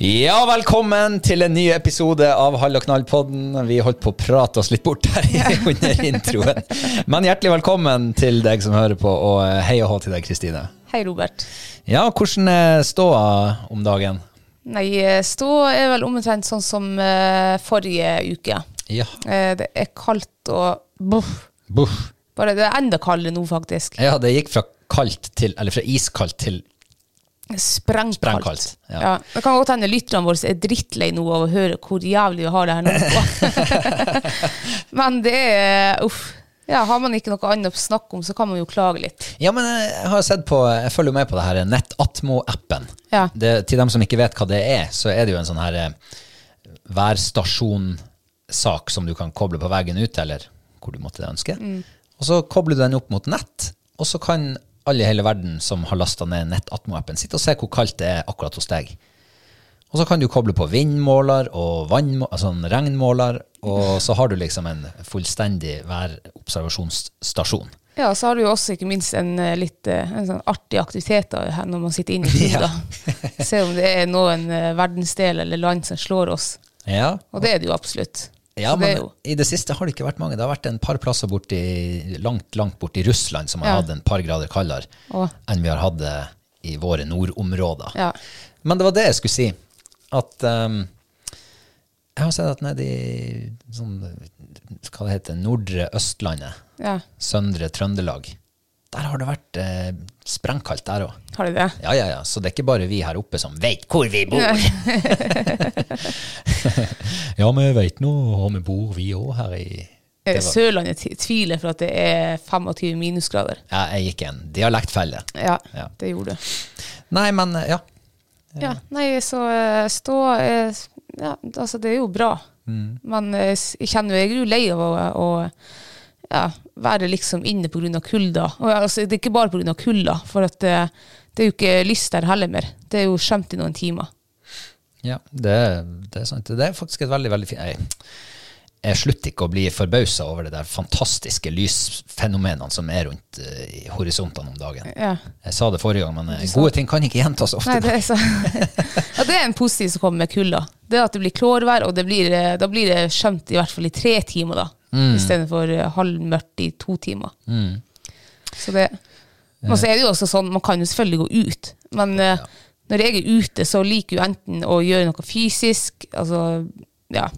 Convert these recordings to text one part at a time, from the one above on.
Ja, velkommen til en ny episode av Hall og knall-podden. Vi holdt på å prate oss litt bort her under introen. Men hjertelig velkommen til deg som hører på, og hei og hå til deg, Kristine. Hei, Robert. Ja, hvordan er ståa om dagen? Nei, ståa er vel omtrent sånn som eh, forrige uke. Ja. Eh, det er kaldt og buff. Buff. Bare det er enda kaldere nå, faktisk. Ja, det gikk fra kaldt til, eller fra iskaldt til Sprengkaldt. Sprengkaldt, ja. Ja. Det kan godt hende lytterne våre er drittlei nå av å høre hvor jævlig vi har det her nå. Men det er uff. Ja, har man ikke noe annet å snakke om, så kan man jo klage litt. Ja, men jeg har sett på, jeg følger med på det her Nettatmo-appen. Ja. Til dem som ikke vet hva det er, så er det jo en sånn her eh, værstasjonsak som du kan koble på veggen ut, eller hvor du måtte ønske. Og så kobler du den opp mot nett, og så kan alle i hele verden som har lasta ned Nettatmo-appen, sitter og se hvor kaldt det er akkurat hos deg. Og så kan du koble på vindmåler og altså en regnmåler, og så har du liksom en fullstendig værobservasjonsstasjon. Ja, så har du jo også ikke minst en eh, litt eh, en sånn artig aktivitet da, her når man sitter inne i Ja. Se om det er noen eh, verdensdel eller land som slår oss. Ja, Og det er det jo absolutt. Ja, men i det siste har det ikke vært mange. Det har vært en par plasser borti, langt, langt borti Russland som har Ja. hatt en par grader kaldere enn vi har hatt det i våre nordområder. Ja. Men det var det jeg skulle si. At um, jeg har sett at nede i sånn, hva det heter, nordre Østlandet, ja. søndre Trøndelag, der har det vært eh, sprengkaldt der òg. Har det det? Ja, ja, ja. Så det er ikke bare vi her oppe som vet hvor vi bor. ja, vi vet nå hvor vi bor, vi òg, her i Eh, Sørlandet tviler for at det er 25 minusgrader. Ja, jeg gikk en dialektfelle. Ja, Ja. det gjorde du. Nei, men ja. Ja, nei, så eh, stå eh, Ja, altså, det er jo bra. Men eh, jeg kjenner jo, jeg er jo lei av å, å ja, være liksom inne av kulda. Og altså, det er ikke bare av kulda, for at det er jo ikke lyst der heller mer. Det er jo skjemt i noen timer. ja det, det er sant. Det er faktisk et veldig, veldig fint Jeg, slutter ikke å bli forbausa over det der fantastiske lysfenomenene som er rundt uh, i horisontene om dagen. Ja. Jeg sa det forrige gang, men uh, gode ting kan ikke gjentas ofte. Nei, det er, så, ja, det er en positiv som kommer med kulda. Det er at det blir klårvær, og det blir, eh, da blir det skjønt i hvert fall i tre timer, da. Mm. Istedenfor halvmørkt i to timer. Så det Men så er det jo også sånn, man kan jo selvfølgelig gå ut, men eh, når jeg er ute, så liker jeg enten å gjøre noe fysisk, altså ja,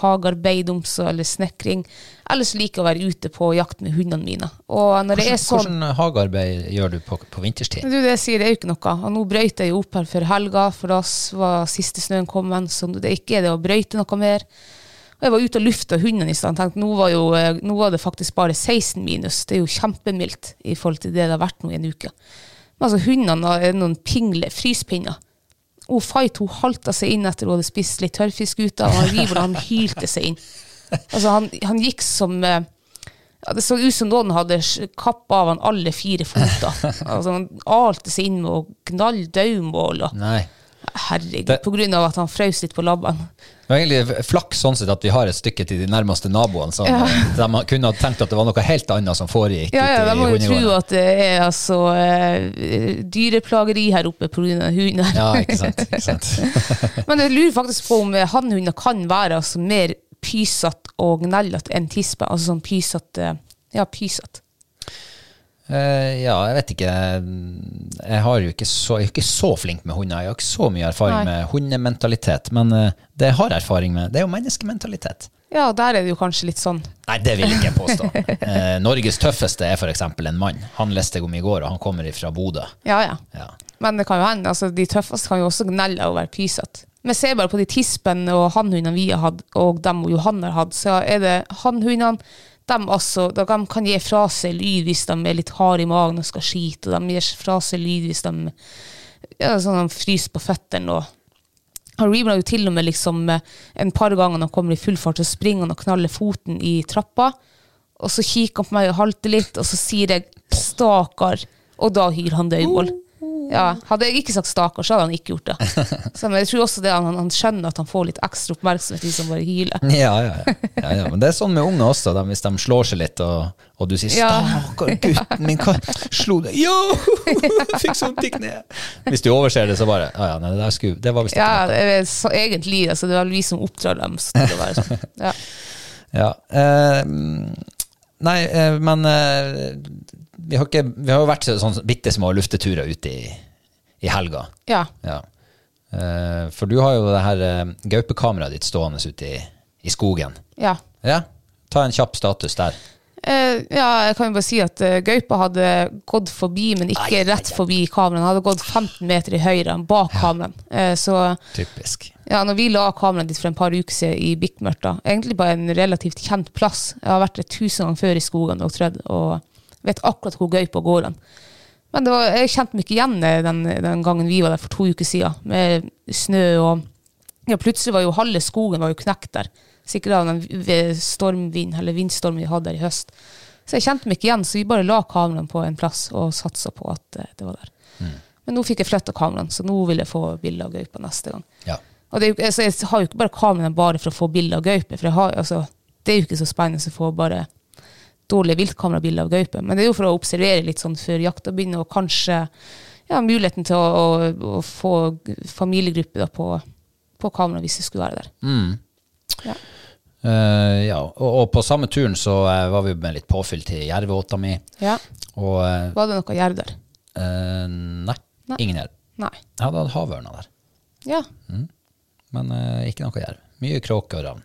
hagearbeid om så, eller snekring. Eller så liker jeg å være ute på jakt med hundene mine. Hvordan, sånn hvordan hagearbeid gjør du på, på vinterstid? du, det sier er jo ikke noe. Og nå brøyt jeg jo opp her før helga, for da var siste snøen kommet, så det ikke er det å brøyte noe mer. Og jeg var ute og lufta hundene i stad. Tenkte, nå, var jo, eh, nå var det faktisk bare 16 minus. Det er jo kjempemildt i forhold til det det har vært nå i en uke. Men altså, hundene er noen pingle, fryspinner. Og Fight hun halta seg inn etter hun hadde spist litt tørrfisk ute, og han River han hylte seg inn. Altså, han, han gikk som eh, ja, Det så ut som noen hadde kappa av han alle fire føtter. Altså, han alte seg inn med å gnalle daumål. og- Nei. Herregud, Det- på grunn av at han frøs litt på labbene. Det var egentlig flaks sånn sett at vi har et stykke til de nærmeste naboene. Som, De kunne ha tenkt at det var noe helt annet som foregikk Ja, ja, De må jo tro at det er altså eh, dyreplageri her oppe pga. hunden. Ja, ikke sant. Ikke sant. Men jeg lurer faktisk på om eh, hannhunder kan være altså, mer pysete og gnellete enn tispe. Altså sånn pysete Ja, pysete. Eh, ja, jeg vet ikke. Jeg, har jo ikke så, jeg er ikke så flink med hunder. Jeg har ikke så mye erfaring Nei. med hundementalitet. Men eh, det jeg har erfaring med, det er jo menneskementalitet. Ja, der er det jo kanskje litt sånn. Nei, det vil jeg ikke påstå. Eh, Norges tøffeste er f.eks. en mann. Han leste jeg om i går, og han kommer fra Bodø. Ja, ja. Ja. Men det kan jo hende. Altså, de tøffeste kan jo også gnelle og være pysete. Men se bare på de tispene og hannhundene vi har hatt, og dem og Johan har hatt, så er det hannhundene de, altså, de kan gi fra seg lyd hvis de er litt harde i magen og skal skite, og de gir fra seg lyd hvis de ja, sånn, de fryser på føttene. og han har jo til og med liksom en par ganger når han kommer i full fart, så springer han og knaller foten i trappa. Og så kikker han på meg og halter litt, og så sier jeg 'stakkar', og da hyr han dødmål. Ja, hadde jeg ikke sagt 'stakkar', så hadde han ikke gjort det. Så, men jeg tror også det han, han skjønner at han får litt ekstra oppmerksomhet hvis han bare hyler. Ja, ja, ja. ja, ja. Men det er sånn med unge også, da, hvis de slår seg litt, og, og du sier. 'stakkar gutten min, hva slo deg?' 'Jo, fikk så vondt i kneet'. Hvis du overser det, så bare ja, ja, nei, det, der skulle, det var visst Ja, det er så, egentlig, altså, det er vi som oppdrar dem. Så det være sånn. ja. Ja. Eh, nei, eh, men eh, vi, har ikke, vi har jo vært sånn bitte små lufteturer ute i, i helga. ja. Ja. Uh, for du har jo det her uh, gaupekameraet ditt stående ute i, i skogen. ja. Ja? Ta en kjapp status der. Uh, ja, jeg kan jo bare si at uh, gaupa hadde gått forbi, men ikke Ai, rett ai. forbi kameraet. Den hadde gått 15 meter i høyre bak kameraet. Uh, så Typisk. ja, når vi la kameraet ditt for en par uker siden i Bikkmørta, egentlig på en relativt kjent plass Jeg har vært der tusen ganger før i skogen og trødd, og vet akkurat hvor gaupa går hen. Men det var, jeg kjente meg ikke igjen eh, den, den gangen vi var der for to uker siden, med snø og ja, Plutselig var jo halve skogen var jo knekt der. Sikkert av den stormvind, eller vindstormen vi hadde der i høst. Så jeg kjente meg ikke igjen, så vi bare la kameraene på en plass og satsa på at eh, det var der. Men nå fikk jeg flytta kameraene, så nå vil jeg få bilde av gaupa neste gang. Ja. Og det jo, altså, jeg har jo ikke bare kameraene bare for å få bilde av gaupe, for har, altså, det er jo ikke så spennende å få bare dårlige viltkamerabilder av gaupe, men det er jo for å observere litt sånn før jakta begynner, og kanskje ja, muligheten til å, å, å få familiegruppe på, på kamera hvis det skulle være der. Ja. Uh, ja. Og, og på samme turen så uh, var vi med litt påfyll til jervåta mi. ja. Og uh, Var det noe jerv der? nei, Nei. ingen jerv. Nei. Jeg hadde hatt havørna der, Ja. men eh, ikke noe jerv. Mye kråke og ravn.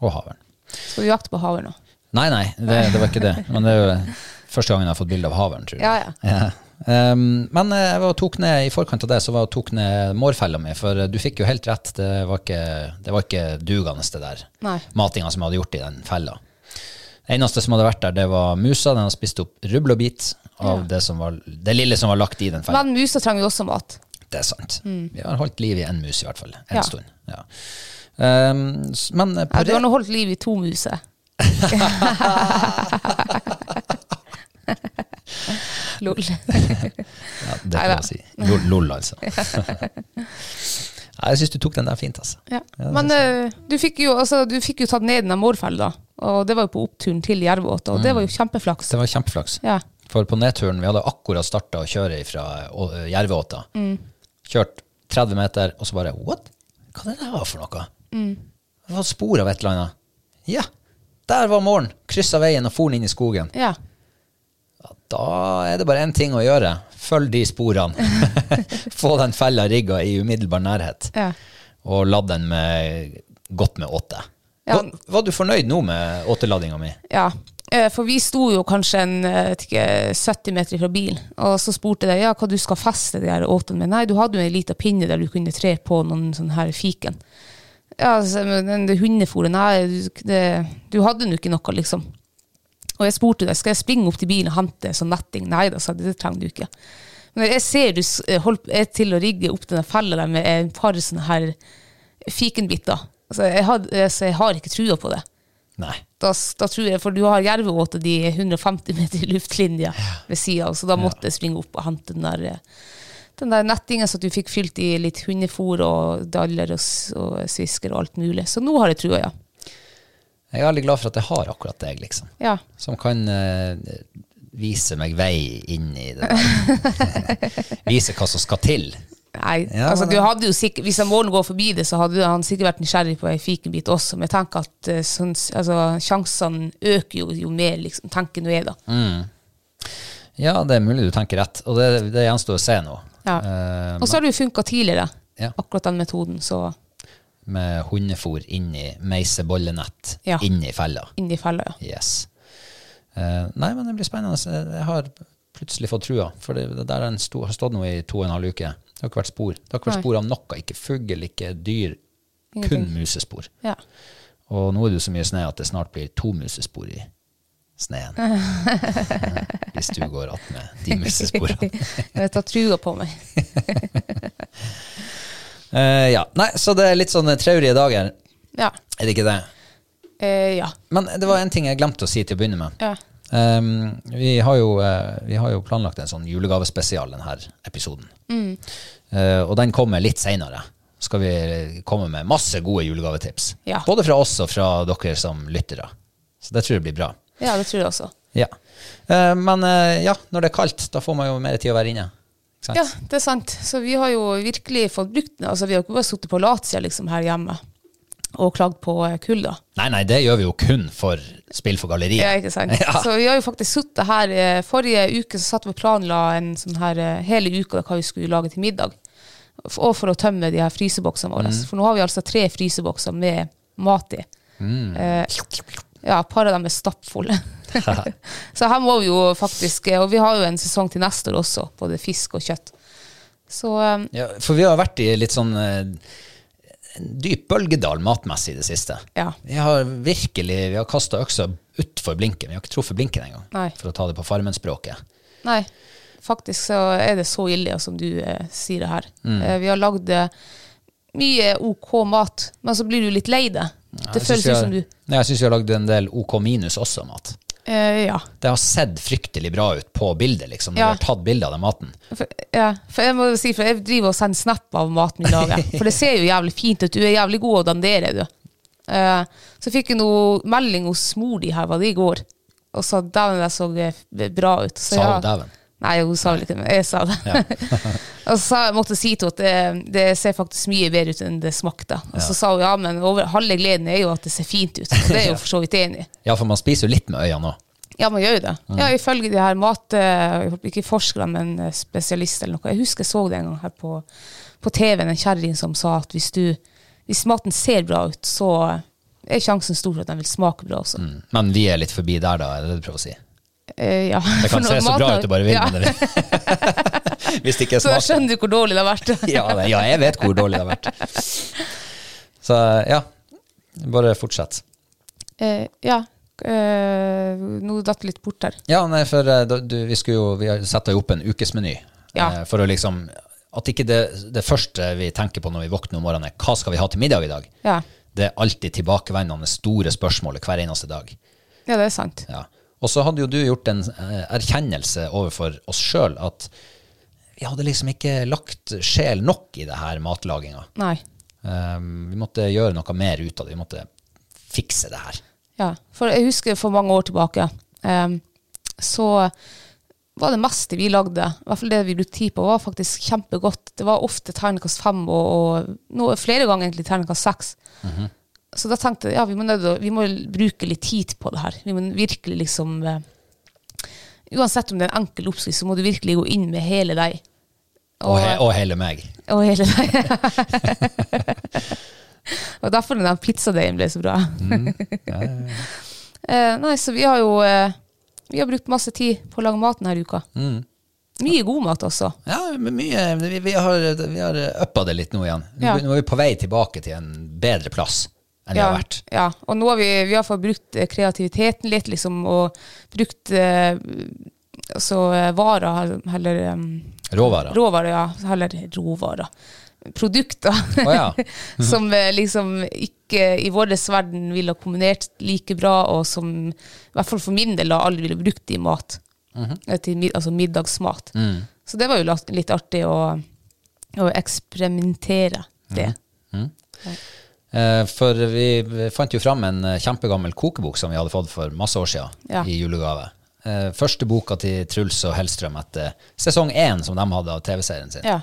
Og havørn. Skal du jakte på haver nå? Nei, nei, det, det var ikke det. Men det er jo første gangen jeg har fått bilde av havørn, tror jeg. Ja, ja. Um, men eh, jeg var tok ned, i forkant av det så var jeg tok ned mårfella mi, for eh, du fikk jo helt rett. Det var ikke, det var ikke dugende, det der Nei. matinga som jeg hadde gjort i den fella. Det eneste som hadde vært der, det var musa. Den hadde spist opp rubbel og bit av det, som var, det lille som var lagt i den fella. Men musa trenger jo også mat. Det er sant. Vi har holdt liv i en mus, i hvert fall. En Mm. Ja. stund. Ja. Um, men eh, på Ja, du har nå holdt liv i to muser. Lol. ja, Det kan man si. Lol, lol altså. Ja, jeg syns du tok den der fint, altså. Ja. Men eh, du, fikk jo, altså, du fikk jo tatt ned den mårfella, og det var jo på oppturen til Jervåt, og det var jo kjempeflaks. Det var kjempeflaks. Ja. For på nedturen, vi hadde akkurat starta å kjøre fra Jerveåta. Mm. Kjørt 30 meter, og så bare What? Hva er det der for noe? Mm. Det var spor av et eller annet. Ja, der var målen. Kryssa veien og for inn i skogen. ja. Da er det bare én ting å gjøre. Følg de sporene. Få den fella rigga i umiddelbar nærhet. Ja. Og ladd den med godt med åte. Ja. Var, var du fornøyd nå med åteladinga mi? Ja, eh, for vi sto jo kanskje en eh, ikke, 70 meter fra bilen, og så spurte jeg ja, hva du skal feste de her åtene med. Nei, du hadde jo en liten pinne der du kunne tre på noen sånn her fiken. Ja, så, men den- det hundefôret, nei, du- det, du hadde nå ikke noe, liksom. Og jeg spurte deg, skal jeg springe opp til bilen og hente sånn netting? Nei da, sa de, det trenger du ikke. Men jeg ser du s- holdt, er til å rigge opp denne fella der med et par sånne her fikenbiter. Altså, jeg, had, altså, jeg har ikke trua på det Nei. da, da tror jeg, for du har jerveåte de 150 meter i luftlinja ved sida, så da måtte jeg springe opp og hente den der, eh, den der nettingen, så at du fikk fylt i litt hundefôr og daller og, og svisker og alt mulig. Så nå har jeg trua, ja. Jeg er veldig glad for at jeg har akkurat deg, liksom. Ja, Som kan uh, vise meg vei inn i det vise hva som skal til. Nei, Ja, altså du hadde jo sikkert, Hvis Målen går forbi det, så hadde han sikkert vært nysgjerrig på ei fikenbit også. Men jeg tenker at eh, sånn, altså, sjansene øker jo, jo mer liksom, tenker du er, da. Ja, det er mulig du tenker rett, og det, det gjenstår å se nå. Ja. Eh, Og så har det jo funka tidligere, Ja. akkurat den metoden. Så med hundefôr inni meisebollenett Ja. inni fella. Inni i fella, ja. Yes. Eh, nei, men det blir spennende. Jeg har plutselig fått trua, for det, det der er sto, har stått nå i to og en halv uke. Det har ikke vært spor. Det har ikke vært spor av noe. Ikke fugl, ikke dyr. Kun musespor. ja. Og nå er det jo så mye snø at det snart blir to musespor i sneen. Hvis du går attmed de musesporene. Jeg tar trua på meg. uh, ja. Nei, så det er litt sånne traurige dager. Ja. Er det ikke det? Uh, ja. Men det var en ting jeg glemte å si til å begynne med. ja. Um, vi, har jo, uh, vi har jo planlagt en sånn julegavespesial denne episoden. Eh, og den kommer litt seinere. Skal vi komme med masse gode julegavetips. Ja. Både fra oss og fra dere som lyttere. Så det tror jeg blir bra. Ja, det tror jeg også. Ja. Eh, men eh, ja, når det er kaldt, da får man jo mer tid å være inne. Ja, det er sant. Så vi har jo virkelig fått brukt den. Altså, vi har ikke bare sittet på latsida liksom, her hjemme og klagd på eh, kulda. Nei, nei, det gjør vi jo kun for Spill for galleriet. Ja, ikke sant? Ja. Så vi har jo faktisk sittet her Forrige uke så satt vi og planla en sånn her hele uka hva vi skulle lage til middag. Og for å tømme de her fryseboksene våre. Mm. For nå har vi altså tre frysebokser med mat i. Mm. Eh, ja, par av dem er stappfulle. så her må vi jo faktisk Og vi har jo en sesong til neste år også, både fisk og kjøtt. Så eh, Ja, for vi har vært i litt sånn eh, en dyp bølgedal matmessig i det siste. Ja. Vi har virkelig vi har kasta øksa utfor blinken. Vi har ikke truffet blinken engang, Nei. for å ta det på farmenspråket. Nei, faktisk så er det så ille som du eh, sier det her. Mm. Eh, vi har lagd eh, mye OK mat, men så blir du litt lei det. Det føles ut som du Jeg syns vi har lagd en del OK minus også mat. Uh, Ja. Det har sett fryktelig bra ut på bildet, liksom, når Ja. vi har tatt bilde av den maten. For, ja. For jeg må si, for jeg driver og sender snap av maten vi lager. For det ser jo jævlig fint ut. Du er jævlig god å dandere, du. Uh, så fikk jeg noe melding hos mor di her, var det i går? Og sa dæven, det så eh, bra ut. Så, Sa ja. dæven? Nei, hun sa vel ikke det, men jeg sa det. og så måtte jeg si til henne at det, det ser faktisk mye bedre ut enn det smakte. Og så sa hun ja, men over, halve gleden er jo at det ser fint ut. Og det er jo for så vidt enig i. Ja, for man spiser jo litt med øynene òg. Ja, man gjør jo det. Ja, ifølge de her mat... eh, Ikke forskere, men eh, spesialister eller noe. Jeg husker jeg så det en gang her på, på TV-en, en kjerring som sa at hvis, du, hvis maten ser bra ut, så er sjansen stor for at den vil smake bra også. Men vi er litt forbi der, da, er det det du prøver å si? Eh, ja. Det kan se så bra ut du bare vil, ja. mener hvis det ikke er Så da skjønner du hvor dårlig det har vært. ja, ja, jeg vet hvor dårlig det har vært. Så ja, bare fortsett. Uh, ja. Uh, nå datt det litt bort her. Ja, nei, for du, vi skulle jo Vi setter jo opp en ukesmeny. Ja. For å liksom At ikke det, det første vi tenker på når vi våkner om morgenen, er hva skal vi ha til middag i dag? Ja. Det er alltid tilbakevendende store spørsmålet hver eneste dag. ja, det er sant. Ja. Og så hadde jo du gjort en eh, erkjennelse overfor oss sjøl at vi hadde liksom ikke lagt sjel nok i det her matlaginga. Nei. Um, vi måtte gjøre noe mer ut av det. Vi måtte fikse det her. Ja, for jeg husker for mange år tilbake, um, så var det meste vi lagde, i hvert fall det vi brukte tid på, var faktisk kjempegodt. Det var ofte terningkast fem, og, og noe, flere ganger egentlig terningkast seks. Så da tenkte jeg ja, vi må, nødde, vi må bruke litt tid på det her. Vi må virkelig liksom eh, Uansett om det er en enkel oppskrift, så må du virkelig gå inn med hele deg. Og, he og hele meg. og hele deg. Og derfor den pizzadeigen ble så bra. Mm. Ja, ja, ja. Eh, nei, så vi har jo eh, Vi har brukt masse tid på å lage mat denne uka. Mm. Mye god mat også. Ja, mye, vi, vi har, vi har uppa det litt nå igjen. Ja. Nå er vi på vei tilbake til en bedre plass enn vi Ja, har vært. ja. Og nå har vi, vi har fått brukt eh, kreativiteten litt, liksom, og brukt eh, altså, eh, varer, heller um, Råvarer. Råvarer, ja. Heller råvarer. Produkter. oh, ja. som liksom ikke i vår verden ville ha kombinert like bra, og som i hvert fall for min del aldri ville brukt i mat. Eh, til, altså middagsmat. Så det var jo litt artig å, å eksperimentere det. Eh, For vi fant jo fram en eh, kjempegammel kokebok som vi hadde fått for masse år siden Ja. i julegave. Eh, Første boka til Truls og Hellstrøm etter sesong én som de hadde av TV-serien sin. Ja.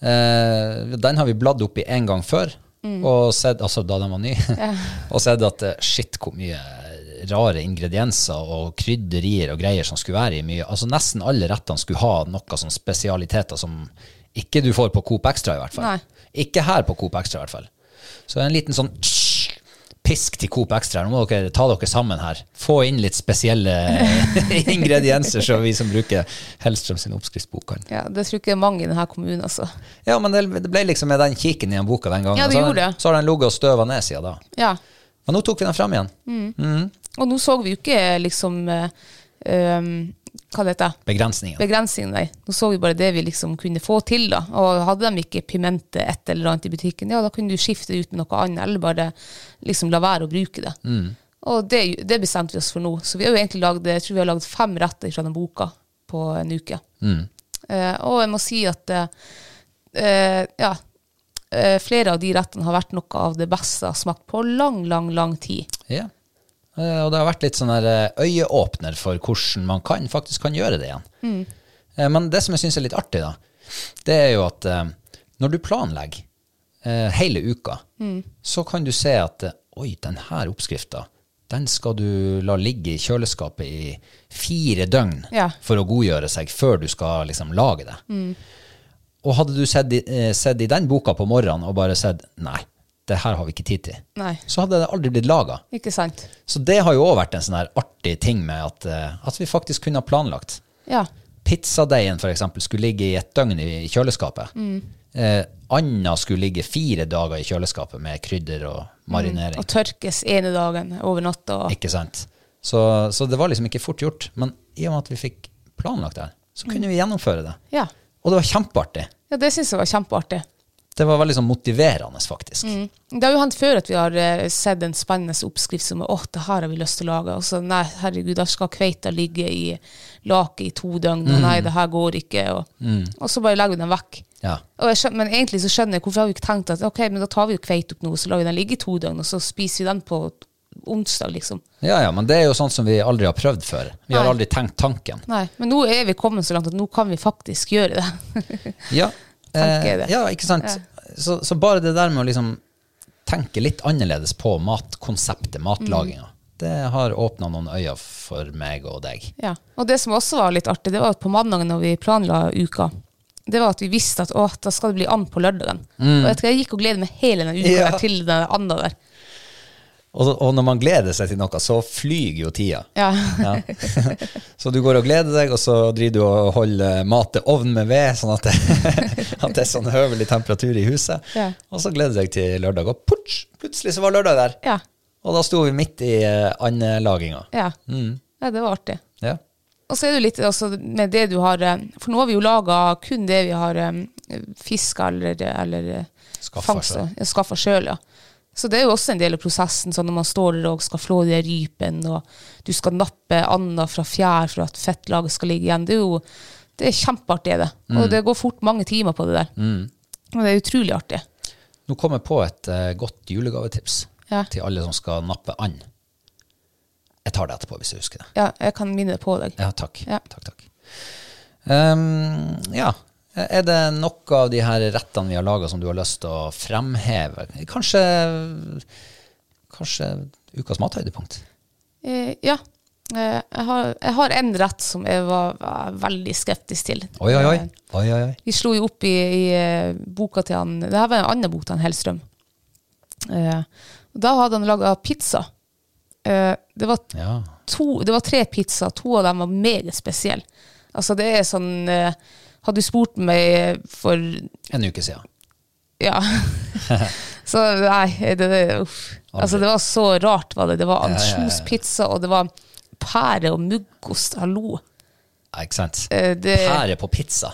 Eh, den har vi bladd opp i en gang før, og sett, altså da den var ny, og sett at eh, shit, hvor mye rare ingredienser og krydderier og greier som skulle være i mye. Altså Nesten alle rettene skulle ha noe sånn spesialiteter som ikke du får på Coop Extra, i hvert fall. Nei. Ikke her på Coop Extra, i hvert fall. Så en liten sånn pisk til Coop Extra. Nå må dere ta dere sammen her. Få inn litt spesielle ingredienser, så vi som bruker Hellstrøm sin oppskriftsbok kan. ja, det tror jeg ikke er mange i denne kommunen, altså. Ja, men det, ble liksom med den kikken i den boka den gangen. Ja, det så, gjorde den- så har den ligget og støva ned siden da. Ja. Men nå tok vi den fram igjen. Og nå så vi jo ikke liksom eh, um, Hva det heter Begrensninger. Begrensninger, nei. Nå så vi bare det vi liksom kunne få til, da. Og hadde de ikke pimente et eller annet i butikken, ja, da kunne du skifte det ut med noe annet, eller bare liksom la være å bruke det. Og det, det bestemte vi oss for nå. Så vi har jo egentlig lagd, jeg tror vi har lagd fem retter fra den boka på en uke. Eh, og jeg må si at eh, eh, ja, eh, flere av de rettene har vært noe av det beste jeg har smakt på lang, lang, lang tid. Ja. Eh, Og det har vært litt sånn eh, øyeåpner for hvordan man kan, faktisk kan gjøre det igjen. Mm. Men det som jeg syns er litt artig, da, det er jo at eh, når du planlegger eh, hele uka, så kan du se at eh, oi, denne oppskrifta, den skal du la ligge i kjøleskapet i fire døgn Ja. for å godgjøre seg før du skal liksom lage det. Og hadde du sett i, eh, sett i den boka på morgenen og bare sett nei, det her har vi ikke tid til, Nei, så hadde det aldri blitt laga. Så det har jo òg vært en sånn her artig ting med at, eh, at vi faktisk kunne ha planlagt. Ja. Pizzadeigen eksempel skulle ligge i et døgn i, kjøleskapet. kjøleskapet. Eh, Anna skulle ligge fire dager i kjøleskapet med krydder og marinering. Og tørkes ene dagen over natta. og- Ikke sant? Så, så det var liksom ikke fort gjort. Men i og med at vi fikk planlagt det, så kunne vi gjennomføre det. Ja. Og det var kjempeartig. ja, det syns jeg var kjempeartig. Det var veldig sånn motiverende, faktisk. Det har jo hendt før at vi har eh, sett en spennende oppskrift som er, åh, det her har vi lyst til å lage. Og så nei, herregud, da skal kveita ligge i laket i to døgn, og nei, det her går ikke. Og, og så bare legger vi den vekk. Ja. Skjønner, men egentlig så skjønner jeg hvorfor har vi ikke tenkt at ok, men da tar vi jo kveit opp nå, så lar vi den ligge i to døgn, og så spiser vi den på onsdag, liksom. ja, ja, men det er jo sånn som vi aldri har prøvd før. Vi har aldri tenkt tanken. Nei, men nå er vi kommet så langt at nå kan vi faktisk gjøre det. Ja, Tenker ja ikke sant. Så, så bare det der med å liksom tenke litt annerledes på matkonseptet, matlaginga, det har åpna noen øyne for meg og deg. Ja. Og det som også var litt artig, det var at på mandagen når vi planla uka, det var at vi visste at å, da skal det bli and på lørdagen. Og jeg, jeg gikk og gledet meg hele den uka Ja. til den anda der. Og, og når man gleder seg til noe, så flyger jo tida. Ja. Ja. så du går og gleder deg, og så driver du og holder mat til ovnen med ved, sånn at det, at det er sånn høvelig temperatur i huset. Ja. Og så gleder du deg til lørdag, og putsch, plutselig så var lørdag der. Ja. Og da sto vi midt i uh, andelaginga. Ja. ja, det var artig. Ja. Og så er det litt altså, med det du har eh, For nå har vi jo laga kun det vi har um, fiska eller, eller eh, skaffa sjøl, ja. Så det er jo også en del av prosessen, sånn når man står der og skal flå de rypen, og du skal nappe anda fra fjær for at fettlaget skal ligge igjen. Det er jo det er kjempeartig, det. Mm. Og det går fort mange timer på det der. Og det er utrolig artig. Nå kom jeg på et uh, godt julegavetips Ja. til alle som skal nappe and. Jeg tar det etterpå, hvis jeg husker det. Ja, jeg kan minne det på deg. Ja, takk. Ja. takk, takk. Um, ja. Er det noe av de her rettene vi har laga som du har lyst til å fremheve? Kanskje, kanskje ukas mathøydepunkt? Eh, ja. Eh, jeg, har, jeg har en rett som jeg var, var veldig skeptisk til. Oi, oi, oi. Eh, oi, oi. Vi slo jo opp i, i boka til han Det her var en annen bok til han Hellstrøm. Eh, da hadde han laga pizza. Det, var Ja. to, det var tre pizzaer, to av dem var meget spesielle. Altså, det er sånn Hadde du spurt meg for En uke siden. Ja. så nei, det, det, uff. Altså, det var så rart, var det. Det var ansjospizza, og det var pære og muggost. Hallo. Ja, ikke sant? Eh, det- Pære på pizza.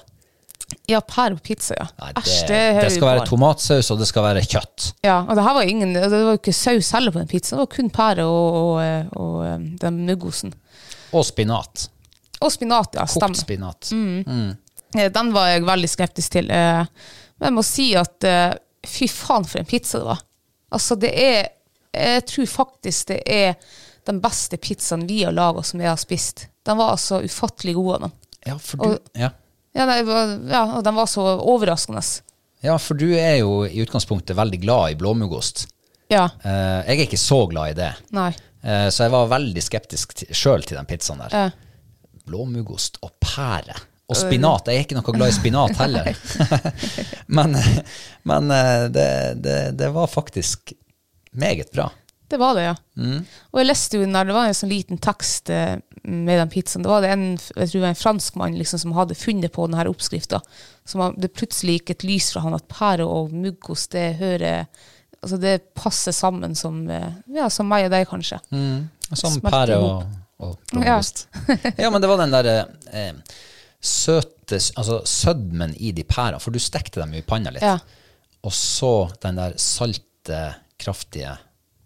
Ja, pære på pizza, ja. Nei, Æsj, det, det skal være tomatsaus, og det skal være kjøtt. Ja, og det her var ingen Det var jo ikke saus heller på den pizzaen. Det var kun pære og, og, og, eh, den muggosen. Og spinat. Og spinat, ja. Kokt Stemmer. spinat. Eh, Den var jeg veldig skeptisk til. eh, Men jeg må si at eh, fy faen for en pizza det var. Altså, det er Jeg tror faktisk det er den beste pizzaen vi har laga som jeg har spist. Den var altså ufattelig god. Den. Ja, for du, Og- ja. Ja, nei, ja, og den var så overraskende. ja, for du er jo i utgangspunktet veldig glad i blåmuggost. Ja. Eh, jeg er ikke så glad i det. Nei. Eh, så jeg var veldig skeptisk sjøl til den pizzaen der. Ja. Blåmuggost og pære. Og spinat. Jeg er ikke noe glad i spinat heller. men men eh, det, det, det var faktisk meget bra. Det var det, ja. Mm. Og jeg leste jo når det var en sånn liten tekst eh, med den pizzaen. Det var det en, jeg tror det var en franskmann liksom, som hadde funnet på denne oppskrifta. Det plutselig gikk et lys fra han at pære og muggost det hører Altså det passer sammen som, eh, ja, som meg og deg, kanskje. Som pære og, og blåmuggost. Ja. men det var den der eh, søte Altså sødmen i de pærene, for du stekte dem i panna litt. Ja. Og så den der salte, kraftige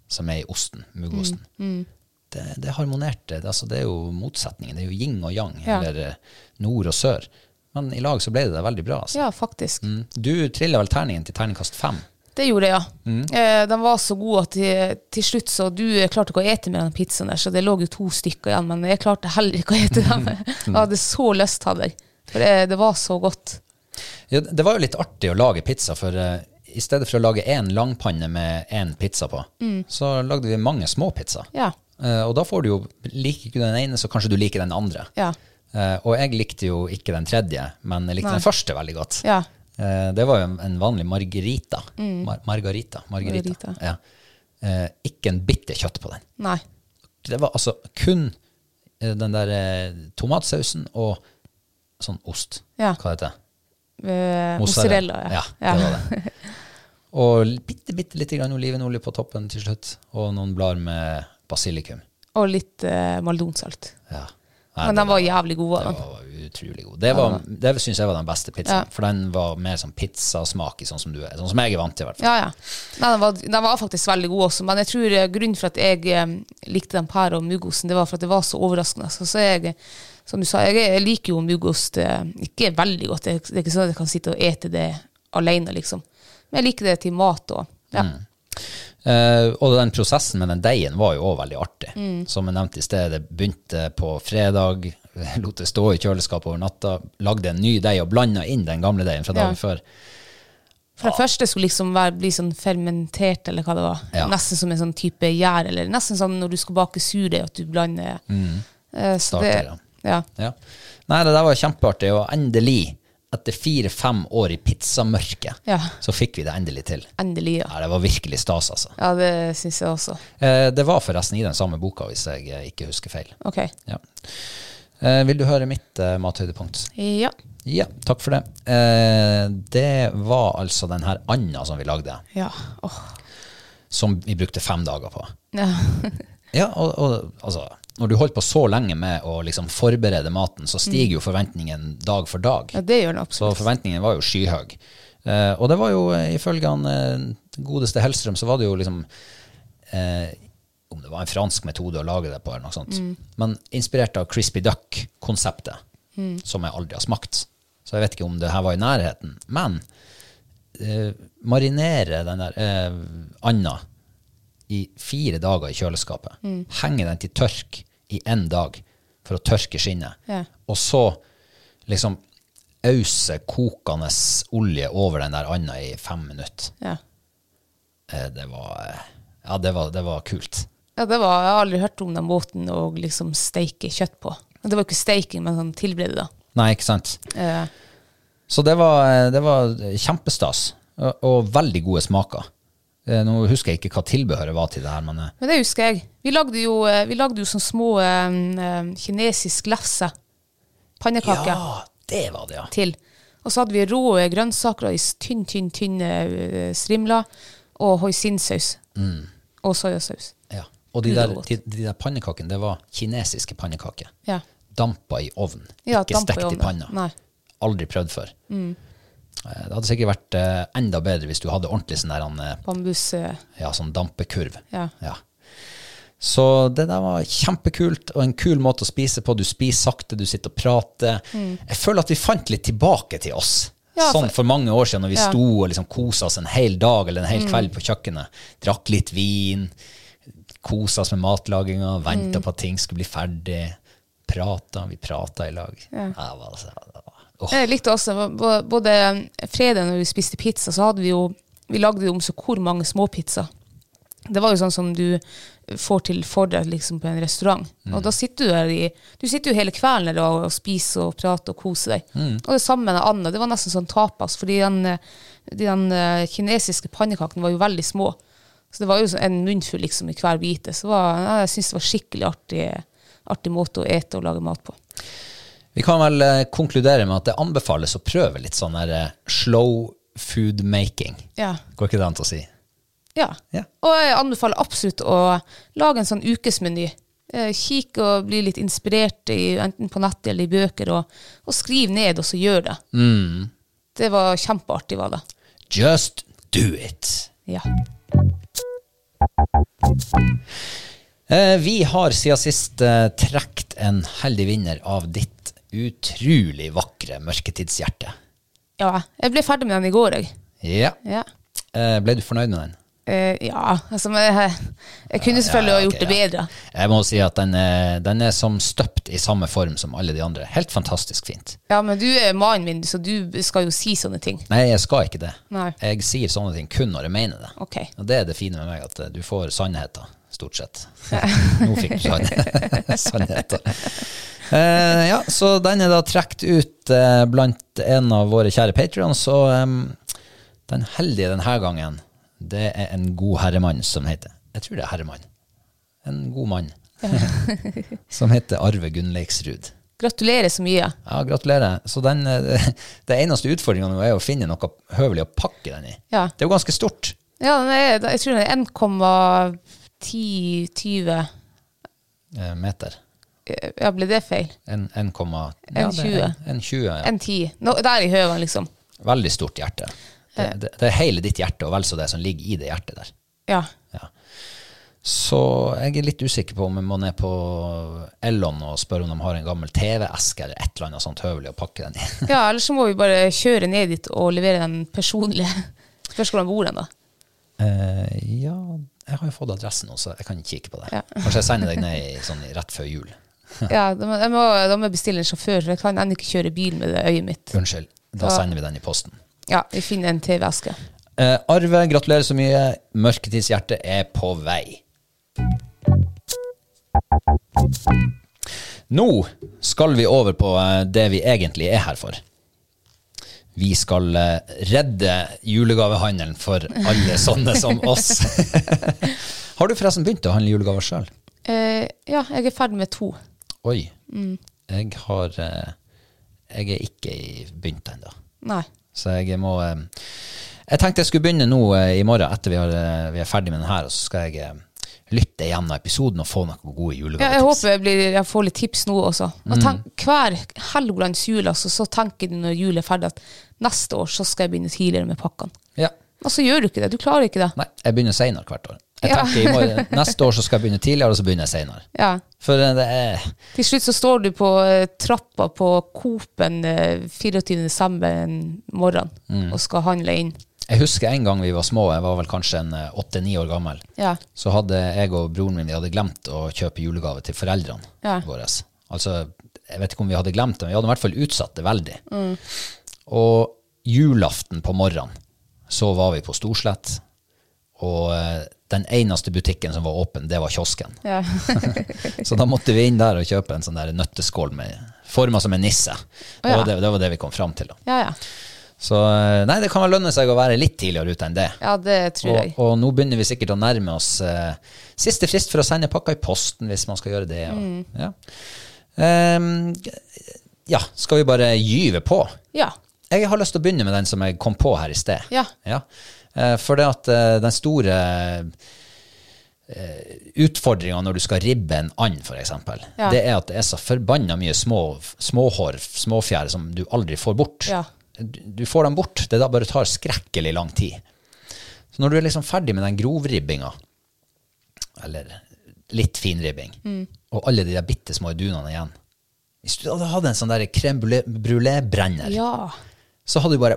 som er i osten, muggosten. Mm, Det, det harmonerte. Det, altså, det er jo motsetningen. Det er jo yin og yang, Ja. eller eh, nord og sør. Men i lag så ble det det veldig bra. Altså. Ja, faktisk. Mm. Du trilla vel terningen til terningkast fem. Det gjorde jeg, ja. Mm. Eh, den var så god at til, til slutt så Du klarte ikke å ete med den pizzaen der, så det lå jo to stykker igjen, men jeg klarte heller ikke å ete dem. Jeg hadde så lyst, til det, For det, det var så godt. Ja, det var jo litt artig å lage pizza, for uh, i stedet for å lage én langpanne med én pizza på, så lagde vi mange små pizzaer. Ja. Uh, og da får du jo Liker ikke du den ene, så kanskje du liker den andre. Ja. Uh, og jeg likte jo ikke den tredje, men jeg likte Nei. den første veldig godt. Ja. Eh, det var jo en, vanlig margarita. Mar margarita. Margarita. Margarita. Ja. Eh, ikke en bitte kjøtt på den. Nei. Det var altså kun eh, den der eh, tomatsausen og sånn ost. Ja. Hva heter det? Eh, mozzarella, ja. Ja, det var det. Og bitte, bitte litt grann olivenolje på toppen til slutt, og noen blader med basilikum. Og litt eh, maldonsalt. Ja. Nei, Men den var jævlig god. Det Den. var utrolig god. Det, var, det syns jeg var den beste pizzaen, Ja. for den var mer sånn pizzasmak i, sånn som du er. Sånn som jeg er vant til, i hvert fall. Ja, ja. Nei, den, var, den var faktisk veldig god også, men jeg tror eh, grunnen for at jeg eh, likte den pæra og muggosten, det var for at det var så overraskende. Så, så jeg, som du sa, jeg, jeg liker jo muggost eh, ikke veldig godt. Det, det er ikke sånn at jeg kan sitte og ete det alene, liksom. Men jeg liker det til mat og ja. Eh, og den prosessen med den deigen var jo òg veldig artig. Mm. Som jeg nevnte i sted, det begynte på fredag, lot det stå i kjøleskapet over natta, lagde en ny deig og blanda inn den gamle deigen fra Ja. dagen før. For det første skulle liksom være, bli sånn fermentert, eller hva det var. Ja. Nesten som en sånn type gjær, eller nesten sånn når du skal bake surdeig, at du blander så det, Starter, ja. Ja. Nei, det der var kjempeartig, og endelig, etter fire-fem år i pizzamørket, Ja. så fikk vi det endelig til. Endelig, ja. Nei, det var virkelig stas, altså. Ja, det syns jeg også. Eh, det var forresten i den samme boka, hvis jeg eh, ikke husker feil. Ok. Ja. Eh, vil du høre mitt eh, mathøydepunkt? Ja. Ja, takk for det. Eh, det var altså den her anda som vi lagde, Ja. Oh. som vi brukte fem dager på. Ja. Ja, og, og altså, når du holder på så lenge med å liksom forberede maten, så stiger jo forventningen dag for dag. ja, det gjør den Så forventningen var jo skyhøy. Eh, og det var jo, eh, ifølge han eh, godeste Hellstrøm, så var det jo liksom eh, Om det var en fransk metode å lage det på, eller noe sånt. Men inspirert av Crispy Duck-konseptet, som jeg aldri har smakt. Så jeg vet ikke om det her var i nærheten. Men eh, marinere den der eh, anda i fire dager i kjøleskapet. Henge den til tørk i én dag for å tørke skinnet. Ja. Og så liksom ause kokende olje over den der anda i fem minutter. Ja. Eh, Det var, eh, ja, det var, det var kult. ja, det var Jeg har aldri hørt om den måten å liksom steike kjøtt på. Det var ikke steiking, men sånn tilberede, da. Nei, ikke sant? Eh, Så det var, det var kjempestas, og, og veldig gode smaker. Eh, Nå husker jeg ikke hva tilbehøret var til det her, men eh, Men det husker jeg. Vi lagde jo, eh, vi lagde jo sånne små um, kinesisk lefse. Pannekaker Ja, det var det, ja. til. Og så hadde vi rå grønnsaker i tynn, tynn, tynn, strimler. Og hoisinsaus. Og soyasaus. ja. Og de der, de, de der pannekakene, det var kinesiske pannekaker. Ja. Dampa i ovn, Ja, ikke stekt i stekt i panna. Nei. Aldri prøvd før. Eh, Det hadde sikkert vært eh, enda bedre hvis du hadde ordentlig sånn der, han, eh, Bambus eh, ja, sånn dampekurv. Ja. Så det der var kjempekult, og en kul måte å spise på. Du spiser sakte, du sitter og prater. Jeg føler at vi fant litt tilbake til oss. Mm. Ja, sånn for- mange år siden når vi Ja. Mm. sto og liksom kosa oss en hel dag eller en hel kveld på kjøkkenet. Drakk litt vin, kosa oss med matlaginga, venta Mm. på at ting skulle bli ferdig. Prata, vi prata i lag. Ja. det var, altså- åh. Jeg likte også både fredag når vi spiste pizza, så hadde vi jo Vi lagde jo om så hvor mange småpizzaer. Det var jo sånn som du får til fordel liksom på en restaurant. Og da sitter du der i Du sitter jo hele kvelden der og, og spiser og prater og koser deg. Og det samme med Anna. Det var nesten sånn tapas, fordi den, eh, den eh, kinesiske pannekakene var jo veldig små. Så det var jo en munnfull liksom i hver bite. Så var, jeg syns det var skikkelig artig, artig måte å ete og lage mat på. Vi kan vel eh, konkludere med at det anbefales å prøve litt sånn der eh, slow food making. Ja. Går ikke det an til å si? Ja. Ja. Og jeg anbefaler absolutt å lage en sånn ukesmeny. Eh, Kikk og bli litt inspirert, i, enten på nettet eller i bøker, og, og skriv ned, og så gjør det. Det var kjempeartig, var det. Just do it. Ja. Eh, vi har siden sist eh, trekt en heldig vinner av ditt utrolig vakre mørketidshjerte. ja. Jeg ble ferdig med den i går, jeg. Ja. Ja. Eh, ble du fornøyd med den? Eh, ja, altså jeg, jeg kunne selvfølgelig Ja, ha gjort det bedre. Jeg må si at den er, den er som støpt i samme form som alle de andre. Helt fantastisk fint. Ja, men du er mannen min, så du skal jo si sånne ting. Nei, jeg skal ikke det. Nei. Jeg sier sånne ting kun når jeg mener det. Okay. Og det er det fine med meg, at eh, du får sannheter, stort sett. Nå fikk du sannheten sannheter. Eh, ja, så den er da trukket ut eh, blant en av våre kjære patrions, og um, den heldige denne gangen, det er en god herremann som heter Jeg tror det er herremann. En god mann. som heter Arve Gunnleiksrud. Gratulerer så mye. Ja, gratulerer. Så den, eh, det eneste utfordringa nå er å finne noe høvelig å pakke den i. Ja. Det er jo ganske stort. Ja, den er, jeg tror den er 1,10-20 eh, meter. Ja, ble det feil? En, 1, ja, En det 20. En 20 ja. En 10. Nå, der i høven, liksom. Veldig stort hjerte. Det, det, det er hele ditt hjerte, og vel så det som ligger i det hjertet der. Ja. Ja. Så jeg er litt usikker på om jeg må ned på Ellon og spørre om de har en gammel TV-eske eller et eller annet sånt høvelig å pakke den i. ja, eller så må vi bare kjøre ned dit og levere den personlige. Spørs hvor den bor den, da. Eh, ja, jeg har jo fått adressen nå, så jeg kan kikke på det. Ja. Kanskje jeg sender deg ned i, sånn rett før jul. Ja, Da må, jeg må, da må jeg bestille en sjåfør, for jeg kan ennå ikke kjøre bil med det øyet mitt. Unnskyld. Da Ja. sender vi den i posten. Ja, vi finner en TV-eske. Eh, Arve, gratulerer så mye. Mørketidshjertet er på vei. Nå skal vi over på eh, det vi egentlig er her for. Vi skal eh, redde julegavehandelen for alle sånne som oss. Har du forresten begynt å handle julegaver sjøl? Eh, ja, jeg er ferdig med to. Oi. Jeg har eh, Jeg er ikke begynt ennå. Så jeg må eh, Jeg tenkte jeg skulle begynne nå eh, i morgen, etter vi, har, vi er ferdig med den her, og så skal jeg lytte igjennom episoden og få noen gode Ja, jeg håper jeg, blir, jeg får litt tips nå også. Og tenk, hver Helgolands jul, altså, så tenker du når jul er ferdig, at neste år så skal jeg begynne tidligere med pakkene. Ja. Og så gjør du ikke det. Du klarer ikke det. Nei, jeg begynner senere hvert år. Jeg Ja. tenker i morgen, Neste år så skal jeg begynne tidligere, og så begynner jeg senere. Ja. For eh, det er Til slutt så står du på eh, trappa på Coop-en eh, 24. desember morgen og skal handle inn. Jeg husker en gang vi var små, jeg var vel kanskje en eh, åtte-ni år gammel. Ja. Så hadde jeg og broren min vi hadde glemt å kjøpe julegave til foreldrene Ja. våre. Altså, jeg vet ikke om vi hadde glemt det, men vi hadde i hvert fall utsatt det veldig. Og julaften på morgenen så var vi på Storslett, og eh, den eneste butikken som var åpen, det var kiosken. Ja. Så da måtte vi inn der og kjøpe en sånn der nøtteskål med forma som en nisse. Det, ja. var det, det var det vi kom fram til. ja, ja. Så eh, nei, det kan vel lønne seg å være litt tidligere ute enn det. Ja, det tror jeg. Og, nå begynner vi sikkert å nærme oss eh, siste frist for å sende pakka i posten, hvis man skal gjøre det. Og, Mm. ja. Ehm, ja, skal vi bare gyve på? Ja. Jeg har lyst til å begynne med den som jeg kom på her i sted. Ja. Eh, For det at eh, den store eh, utfordringa når du skal ribbe en and, f.eks., Ja. det er at det er så forbanna mye små, småhår, småfjær, som du aldri får bort. Ja. Du, du får dem bort, det da bare tar skrekkelig lang tid. Så når du er liksom ferdig med den grovribbinga, eller litt finribbing, Mm. og alle de der bitte små dunene igjen Hvis du hadde hatt en sånn der crème brûlée-brenner, Ja. så hadde du bare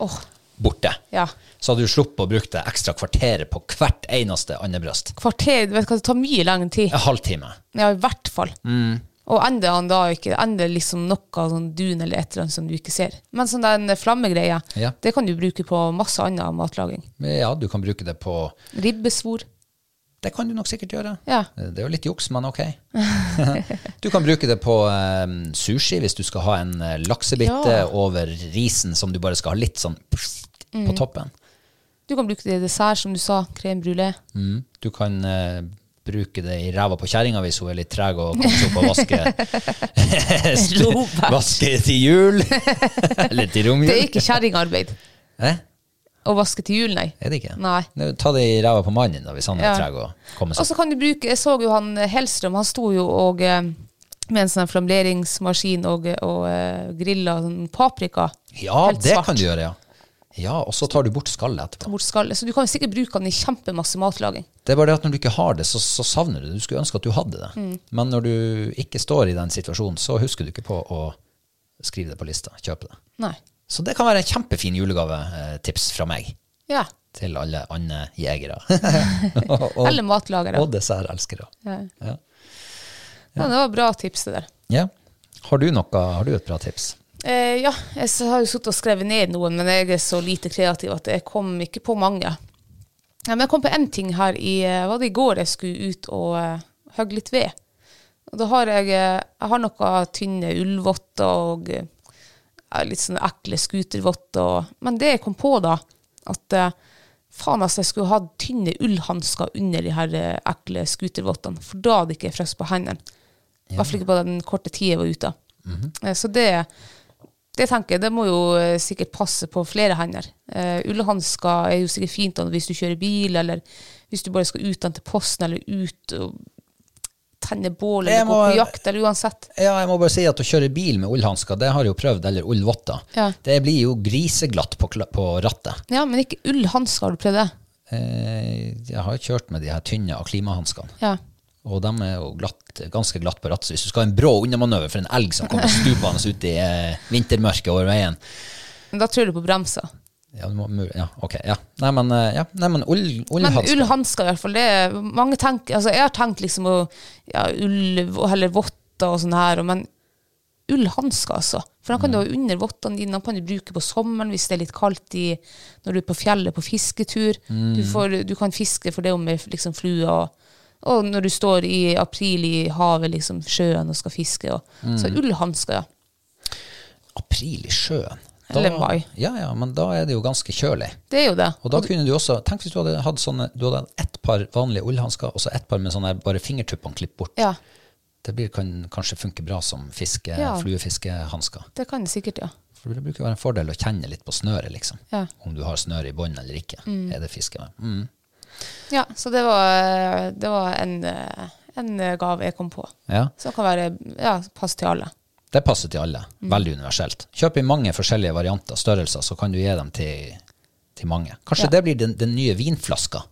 Åh, borte. ja. Så hadde du sluppet å bruke det ekstra kvarteret på hvert eneste andebryst. Kvarter, du vet hva, det tar mye lengre tid. En halvtime. Ja, i hvert fall. Mm. Og ender han da ikke, ender liksom noe sånn dun eller et eller annet som du ikke ser. Men sånn den flammegreia, Ja. det kan du bruke på masse annen matlaging. Ja, du kan bruke det på Ribbesvor. Det kan du nok sikkert gjøre. Ja. Det er jo litt juks, men ok. du kan bruke det på eh, sushi hvis du skal ha en eh, laksebitte Ja. over risen som du bare skal ha litt sånn Mm. på toppen. Du kan bruke det i dessert, som du sa. Krem brulé. Mm. Du kan uh, bruke det i ræva på kjerringa hvis hun er litt treg og kommer seg opp og vaske Vaske til jul. Eller til romjul. Det er ikke kjerringarbeid Eh? Å vaske til jul, nei. Er det ikke? Nei. Ta det i ræva på mannen da, hvis han er Ja. treg og kommer Og så kan du bruke Jeg så jo han eh, Hellstrøm, han sto jo og eh, med en sånn flamleringsmaskin og, og uh, grilla sånn paprika. Ja, Helt det svart. kan du gjøre, ja. Ja, Og så tar du bort skallet etterpå. Bort skallet. Så du kan sikkert bruke den i kjempemasse matlaging. Det er bare det at når du ikke har det, så, så savner du det. Du skulle ønske at du hadde det. Mm. Men når du ikke står i den situasjonen, så husker du ikke på å skrive det på lista. Kjøpe det. Nei. Så det kan være en kjempefin julegavetips fra meg Ja. til alle andre jegere. Eller matlagere. og dessertelskere. Ja. Ja. Ja, det var bra tips, det der. ja. Har du noe, har du et bra tips? Eh, ja, jeg har jo sittet og skrevet ned noen, men jeg er så lite kreativ at jeg kom ikke på mange. Ja, men jeg kom på én ting her i eh, Var det i går jeg skulle ut og uh, hogge litt ved? Og da har jeg, eh, jeg har noen tynne ullvotter og eh, litt sånne ekle skutervotter. Men det jeg kom på da, at eh, faen altså, jeg skulle hatt tynne ullhansker under de her eh, ekle skutervottene, for da hadde jeg ikke frosset på hendene. I hvert fall ikke på den korte tida jeg var ute. Eh, Så det, det tenker jeg, det må jo sikkert passe på flere hender. Uh, Ullhansker er jo sikkert fint da, hvis du kjører bil, eller hvis du bare skal ut den til posten, eller ut og tenne bål, eller eller gå på jakt, eller uansett. Ja, jeg må bare si at å kjøre bil med ullhansker, det har jeg jo prøvd, eller ullvotter. Ja. Det blir jo griseglatt på, på rattet. Ja, men ikke ullhansker, har du prøvd det? Eh, Jeg har kjørt med de her tynne aklimahanskene. Ja. Og de er jo glatt, ganske glatt på rattet. Så hvis du skal ha en brå unnamanøver for en elg som kommer stupende ut i eh, vintermørket over veien Men da tror du på bremser. Ja, må, ja ok. Ja. Nei, men, eh, ja. Nei, men ull, Men ullhansker ullhansker i hvert fall, det mange tenker, altså jeg har tenkt liksom å, ja, ull, eller votter og sånn her, men ullhansker altså. For den kan du ha under vottene dine, den kan du bruke på sommeren hvis det er litt kaldt i, når du er på fjellet på fisketur. Du, får, du kan fiske for det om med liksom flue og, når du står i april i havet, liksom sjøen og skal fiske. Og, Så ullhansker, ja. April i sjøen. Eller mai. Ja, ja, men da er det jo ganske kjølig. Det er jo det. Og da kunne du også Tenk hvis du hadde hatt sånne Du hadde ett par vanlige ullhansker, og så ett par med sånne bare fingertuppene klippet bort. Ja, Det blir, kan kanskje funke bra som fiske, Ja. fluefiskehansker. det kan det sikkert, ja. For det bruker å være en fordel å kjenne litt på snøret, liksom. Ja. Om du har snøret i bånn eller ikke. Er det fiske med? Mm. Ja, så det var, det var en, en gave jeg kom på. Ja. Som kan være ja, pass til alle. Det passer til alle. Veldig universelt. Kjøp i mange forskjellige varianter, størrelser, så kan du gi dem til, til mange. Kanskje Ja. det blir den, den nye vinflaska?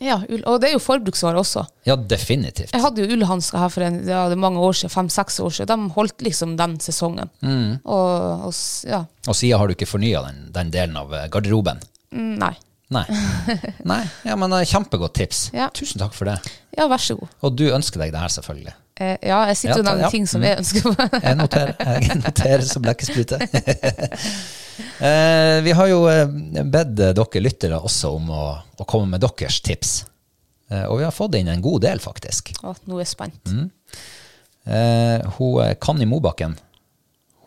Ja, og det er jo forbruksvare også. Ja, definitivt. Jeg hadde jo ullhansker her for en, ja, mange år siden, fem-seks år siden. De holdt liksom den sesongen. Mm. Og, og ja, Og siden har du ikke fornya den, den delen av eh, garderoben? mm, nei. Nei. Nei. Ja, men eh, Kjempegodt tips. Ja. Tusen takk for det. Ja, vær så god. Og du ønsker deg det her, selvfølgelig. Eh, ja, jeg sitter Ja, og nevner ja. ting som jeg ønsker på. Jeg noterer, jeg noterer som blekkesprute. eh, vi har jo eh, bedt dere lyttere også om å, å komme med deres tips. Eh, og vi har fått inn en god del, faktisk. Å, nå er jeg spent. Mm. Eh, hun Kanni Mobakken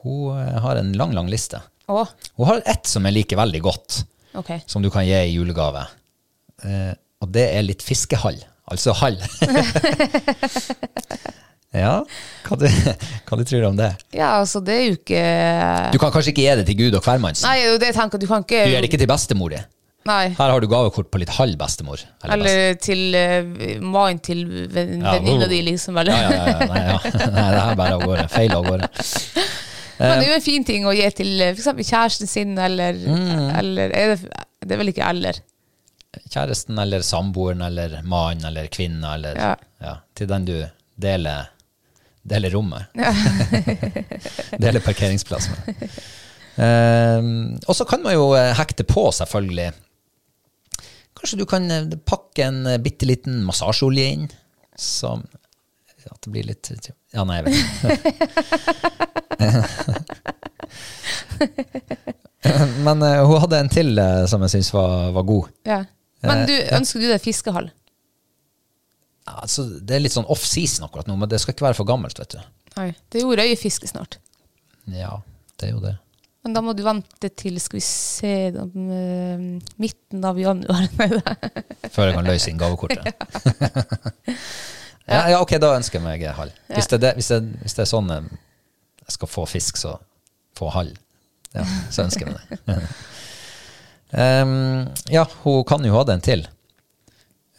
Hun har en lang, lang liste. Å, Hun har ett som jeg liker veldig godt, okay. som du kan gi i julegave. Eh, og det er litt fiskehall. Altså hall. ja, hva du, hva du tror du om det? Ja, altså, det er jo ikke Du kan kanskje ikke gi det til Gud og hvermannsen. Nei, det er jo det jeg tenker, du kan ikke Du gir det ikke til bestemor di. Nei. Her har du gavekort på litt halv bestemor. Eller best- Eller til uh, mannen til venninna Ja, di, liksom. Eller? Ja, ja, ja, nei, ja. nei, det er bare av gårde. Feil av gårde. Men det er jo en fin ting å gi til f.eks. kjæresten sin, eller, Mm. eller er det, det er vel ikke eller. Kjæresten eller samboeren eller mannen eller kvinna eller Ja. ja, Til den du deler, deler rommet. deler parkeringsplass med. Ehm, og så kan man jo eh, hekte på, selvfølgelig. Kanskje du kan eh, pakke en eh, bitte liten massasjeolje inn, som At det blir litt Ja, nei, jeg vet ikke. Men uh, hun hadde en til uh, som jeg syns var, var god. Ja. Men Eh, du, ønsker du deg fiskehall? Altså, det er litt sånn off-season akkurat nå, men det skal ikke være for gammelt, vet du. Nei. Det er jo røyefiske snart. Ja, det er jo det. Men da må du vente til skal vi se da, midten av januar. Før jeg kan løse inn gavekortet. ja, ja, ok, da ønsker jeg meg hall. Hvis det, er det, hvis, det, hvis det er sånn eh, jeg skal få fisk, så få hall. Ja, så ønsker jeg meg det. Em, ja, hun kan jo ha den til.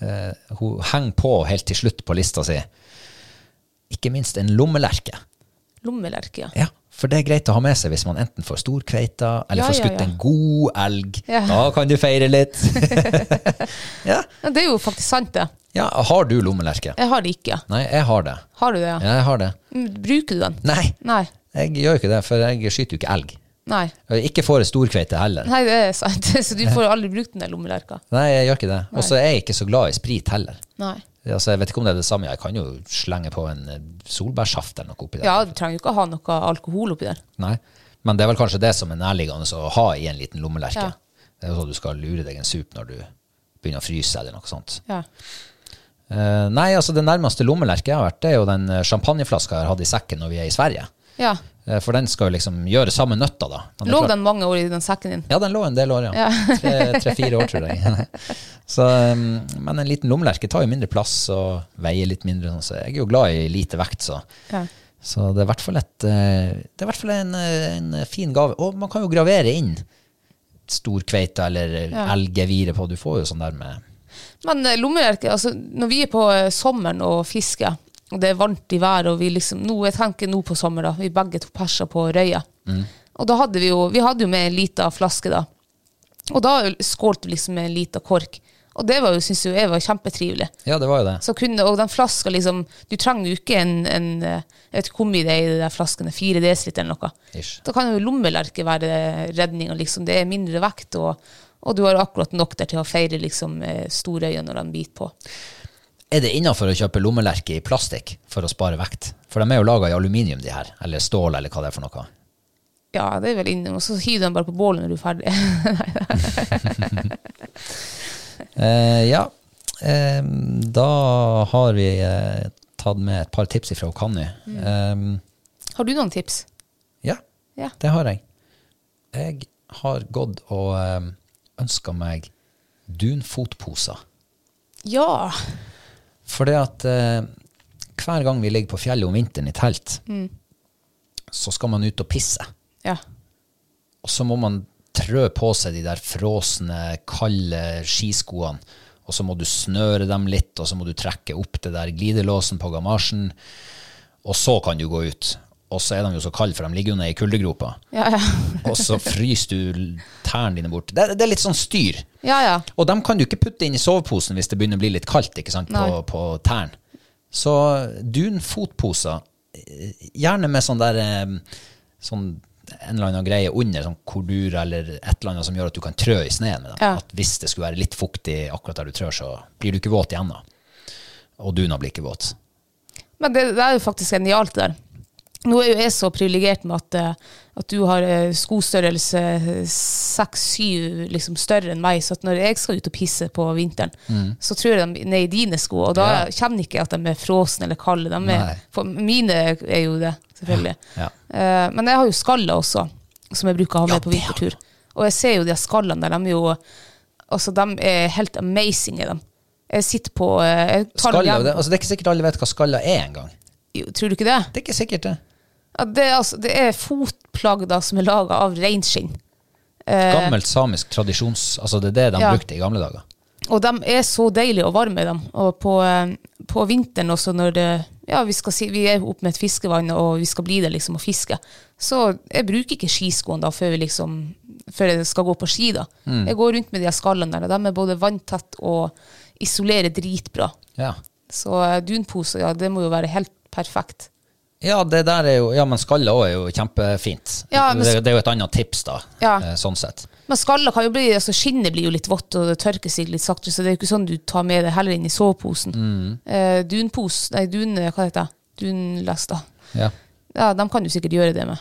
Uh, hun henger på helt til slutt på lista si. Ikke minst en lommelerke. Lommelerke, ja. Ja, for det er greit å ha med seg hvis man enten får storkveita, eller Ja, får skutt ja. en god elg. Ja. Da kan du feire litt. ja. Ja, Det er jo faktisk sant, det. ja, har du lommelerke? Jeg har det ikke. Nei, jeg har det. Har du det, ja? Ja, jeg har det. Mm, Bruker du den? Nei, Nei. jeg gjør ikke det, for jeg skyter jo ikke elg. Nei. Ikke får storkveite heller. Nei, det er sant. Så du får aldri brukt den der lommelerka. Nei, jeg gjør ikke det. Og så er jeg ikke så glad i sprit heller. Nei. Altså, jeg vet ikke om det er det samme. Jeg kan jo slenge på en eh, solbærsaft eller noe oppi der. Ja, du trenger jo ikke å ha noe alkohol oppi der. Nei. Men det er vel kanskje det som er nærliggende å ha i en liten lommelerke. Ja. Det er jo sånn du skal lure deg en sup når du begynner å fryse eller noe sånt. Ja. Uh, nei, altså det nærmeste lommelerket jeg har vært, det er jo den eh, champagneflaska jeg har hatt i sekken når vi er i Sverige. ja. Eh, for den skal jo liksom gjøre samme nøtta, da. Er Lå den mange år i den sekken din? Ja, den lå en del år, ja. Ja. Tre- Tre-fire år, tror jeg. Så, um, men en liten lommelerke tar jo mindre plass og veier litt mindre. sånn, Så jeg er jo glad i lite vekt, så. Ja. Så det er i hvert fall, et, eh, det er i hvert fall en, eh, en fin gave. Og man kan jo gravere inn storkveite eller Ja. elggevire på. Du får jo sånn der med Men lommelerke, altså når vi er på sommeren og fisker, og det er varmt i været, og vi liksom, nå, jeg tenker nå på sommer da, vi begge to perser på røya. Og da hadde vi jo, vi hadde jo med en liten flaske da. Og da skålte vi liksom med en liten kork. Og det var jo, synes jo jeg var kjempetrivelig. Ja, det var jo det. Så kunne, og den flaska liksom, du trenger jo ikke en, en jeg vet ikke hvor mye det er i de der flaskene, 4 dl eller noe. Ish. Da kan jo lommelerke være redninga, liksom. Det er mindre vekt, og, og du har akkurat nok der til å feire liksom eh, storøya når de biter på. Er det innafor å kjøpe lommelerke i plastikk for å spare vekt? For de er jo laga i aluminium, de her. Eller stål, eller hva det er for noe. Ja, det er vel innom, og så hiver den bare på bålet når du er ferdig. Eh, ja, eh, da har vi eh, tatt med et par tips fra Conny. Eh, har du noen tips? ja, Ja. det har jeg. Jeg har gått og ønska meg dunfotposer. Ja. For det at eh, hver gang vi ligger på fjellet om vinteren i telt, så skal man ut og pisse. Ja. Og så må man trø på seg de der frosne, kalde skiskoene. Og så må du snøre dem litt, og så må du trekke opp det der glidelåsen på gamasjen. Og så kan du gå ut. Og så er de jo så kalde, for de ligger jo nede i kuldegropa. Ja, ja. Og så fryser du tærne dine bort. Det, det er litt sånn styr. ja, ja. Og dem kan du ikke putte inn i soveposen hvis det begynner å bli litt kaldt ikke sant, på, på tærne. Så dunfotposer, gjerne med sånn der eh, sånn en eller annen greie under, sånn kordura eller et eller annet som gjør at du kan trø i sneen med dem. At hvis det skulle være litt fuktig akkurat der du trør, så blir du ikke våt igjen da. Og duna blir ikke våt. Men det, det er jo faktisk genialt det der. Nå er jo jeg så privilegert med at, eh, at du har eh, skostørrelse seks-syv liksom større enn meg, så når jeg skal ut og pisse på vinteren, så tror jeg de er ned i dine sko, og da Mm. Ja. kjenner jeg ikke at de er frosne eller kalde. De er, for mine er jo det, selvfølgelig. Ja. Eh, men jeg har jo skaller også, som jeg bruker å ha Ja, med på vintertur. Og jeg ser jo de skallene der, de er jo Altså, de er helt amazing, er de. Jeg sitter på eh, jeg dem det, altså, det er ikke sikkert alle vet hva skalla er engang. Tror du ikke det? Det er ikke sikkert det. Ja, det, er, altså, det er fotplagg da, som er laga av reinskinn. Gammelt samisk tradisjons... Altså, det er det de Ja. brukte i gamle dager. Og de er så deilige og varme, dem. Og på, eh, på vinteren også, når det Ja, vi, si, vi er oppe med et fiskevann, og vi skal bli der liksom og fiske. Så jeg bruker ikke skiskoene da før, vi liksom, før jeg skal gå på ski. da. Mm. Jeg går rundt med de skallene der, og de er både vanntett og isolerer dritbra. Ja. Så eh, dunposer, ja, det må jo være helt perfekt. Ja, det der er jo, ja, men skalla òg er jo kjempefint. Ja, men det, det er jo et annet tips, da. Ja. eh, Sånn sett. Men skaller kan jo bli, altså skinnet blir jo litt vått, og det tørker seg litt saktere, så det er jo ikke sånn du tar med det heller inn i soveposen. Mm. Eh, dunpos, nei, dun, hva heter det? Dunlester. Ja, Ja, de kan du sikkert gjøre det med.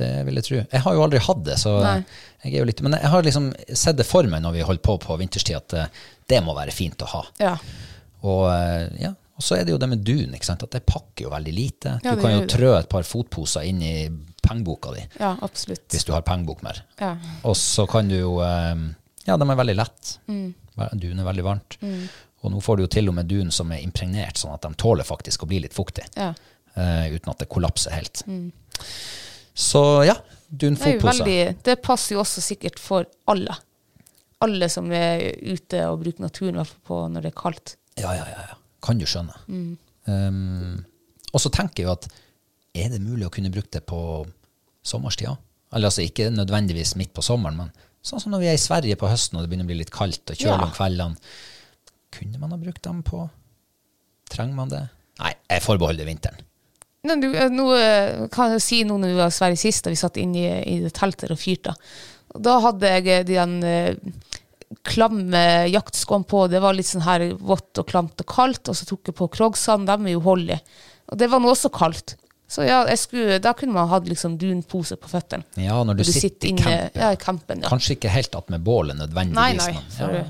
det vil jeg tro. Jeg har jo aldri hatt det, så Nei. jeg er jo litt Men jeg har liksom sett det for meg når vi holder på på vinterstid, at eh, det må være fint å ha. Ja. Og eh, ja, og så er det jo det med dun, ikke sant? at det pakker jo veldig lite. Ja, du kan jo trø et par fotposer inn i pengeboka di, ja, absolutt. hvis du har pengebok mer. Ja. Og så kan du jo eh, Ja, de er veldig lett. Mm. Dun er veldig varmt. Og nå får du jo til og med dun som er impregnert, sånn at de tåler faktisk å bli litt fuktig. Ja. Uh, uten at det kollapser helt. Så ja, Det, dun-fotpose. det passer jo også sikkert for alle. Alle som er ute og bruker naturen på når det er kaldt. Ja, ja, ja, ja. Kan du skjønne. Mm. Um, og så tenker jeg jo at er det mulig å kunne bruke det på sommerstida? Eller altså ikke nødvendigvis midt på sommeren, men sånn som når vi er i Sverige på høsten og det begynner å bli litt kaldt og kjølig Ja. om kveldene. Kunne man ha brukt dem på Trenger man det? Nei, jeg forbeholder vinteren. Men du, eh, nå eh, kan jeg si noe når vi var i Sverige sist, da vi satt inne i, i det teltet og fyrte. Da hadde jeg eh, de den, klamme jaktskoene på. Det var litt sånn her vått og klamt og kaldt. Og så tok jeg på krogsene, de er jo hold i. Og det var nå også kaldt. Så ja, skulle, da kunne man hatt liksom dunpose på føttene. Ja, når du, sitter, i inne- campen. Ja, i campen, ja. Kanskje ikke helt attmed bålet nødvendigvis. Nei, nei, for- Ja,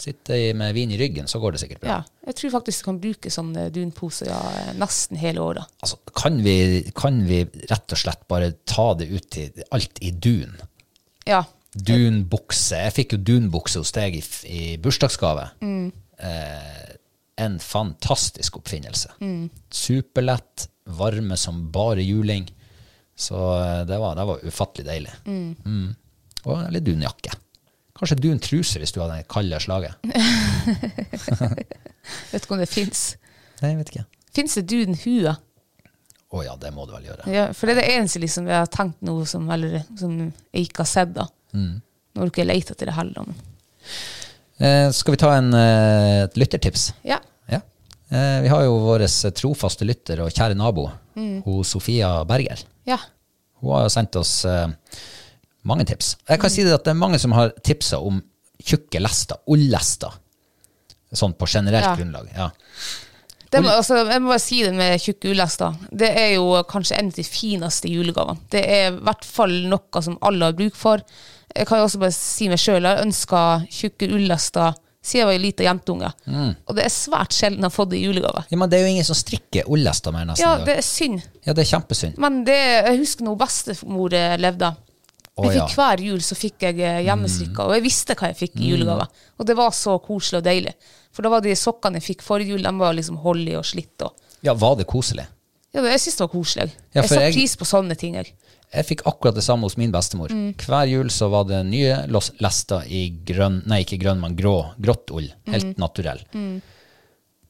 sitte med vin i ryggen, så går det sikkert bra. ja. Jeg tror faktisk du kan bruke sånn dunposer ja, eh, nesten hele året. Altså, kan vi, kan vi rett og slett bare ta det ut til alt i dun? Ja. Dunbukse. Jeg fikk jo dunbukse hos deg i, i bursdagsgave. Mm. Eh, en fantastisk oppfinnelse. Superlett, varme som bare juling. Så eh, det var, det var ufattelig deilig. Mm. Og litt dunjakke. Kanskje dun truse hvis du hadde det kalde slaget. Vet ikke om det fins. Nei, jeg vet ikke. Fins det dun hua? Å ja, det må du vel gjøre. Ja, for det er det eneste liksom, jeg har tenkt noe som, eller, som jeg ikke har sett. da. Nå Når ikke leter etter det heller. Men. Eh, skal vi ta en, eh, et lyttertips? Ja. Ja. Eh, vi har jo vår trofaste lytter og kjære nabo, Mm. hun Sofia Berger. ja. Hun har jo sendt oss eh, mange tips. Jeg kan si det at det er mange som har tipsa om tjukke lester, ull-lester. Sånn på generelt Ja. grunnlag. Ja. Det må, altså, jeg må bare si det med tjukke ullester. Det er jo kanskje en av de fineste julegavene. Det er i hvert fall noe som alle har bruk for. Jeg kan jo også bare si meg sjøl, jeg har ønska tjukke ullester siden jeg var ei lita jentunge. Og det er svært sjelden jeg har fått det i julegave. ja, Men det er jo ingen som strikker ull-lester mer nesten Ja, det er synd. Ja, det er kjempesynd. Men det, jeg husker når bestemor eh, levde. Ja. fikk Hver jul så fikk jeg eh, hjemmestrikka, og jeg visste hva jeg fikk i julegave. Og det var så koselig og deilig. For da var de sokkene jeg fikk forrige jul, de var liksom holdige og slitt. Og, Ja, var det koselig? ja, jeg syns det var koselig. Ja, jeg satte pris på sånne ting. Jeg. Jeg fikk akkurat det samme hos min bestemor. Mm. Hver jul så var det nye lester i grønn, nei ikke grønn, men grå, grått ull. Helt Mm. naturell.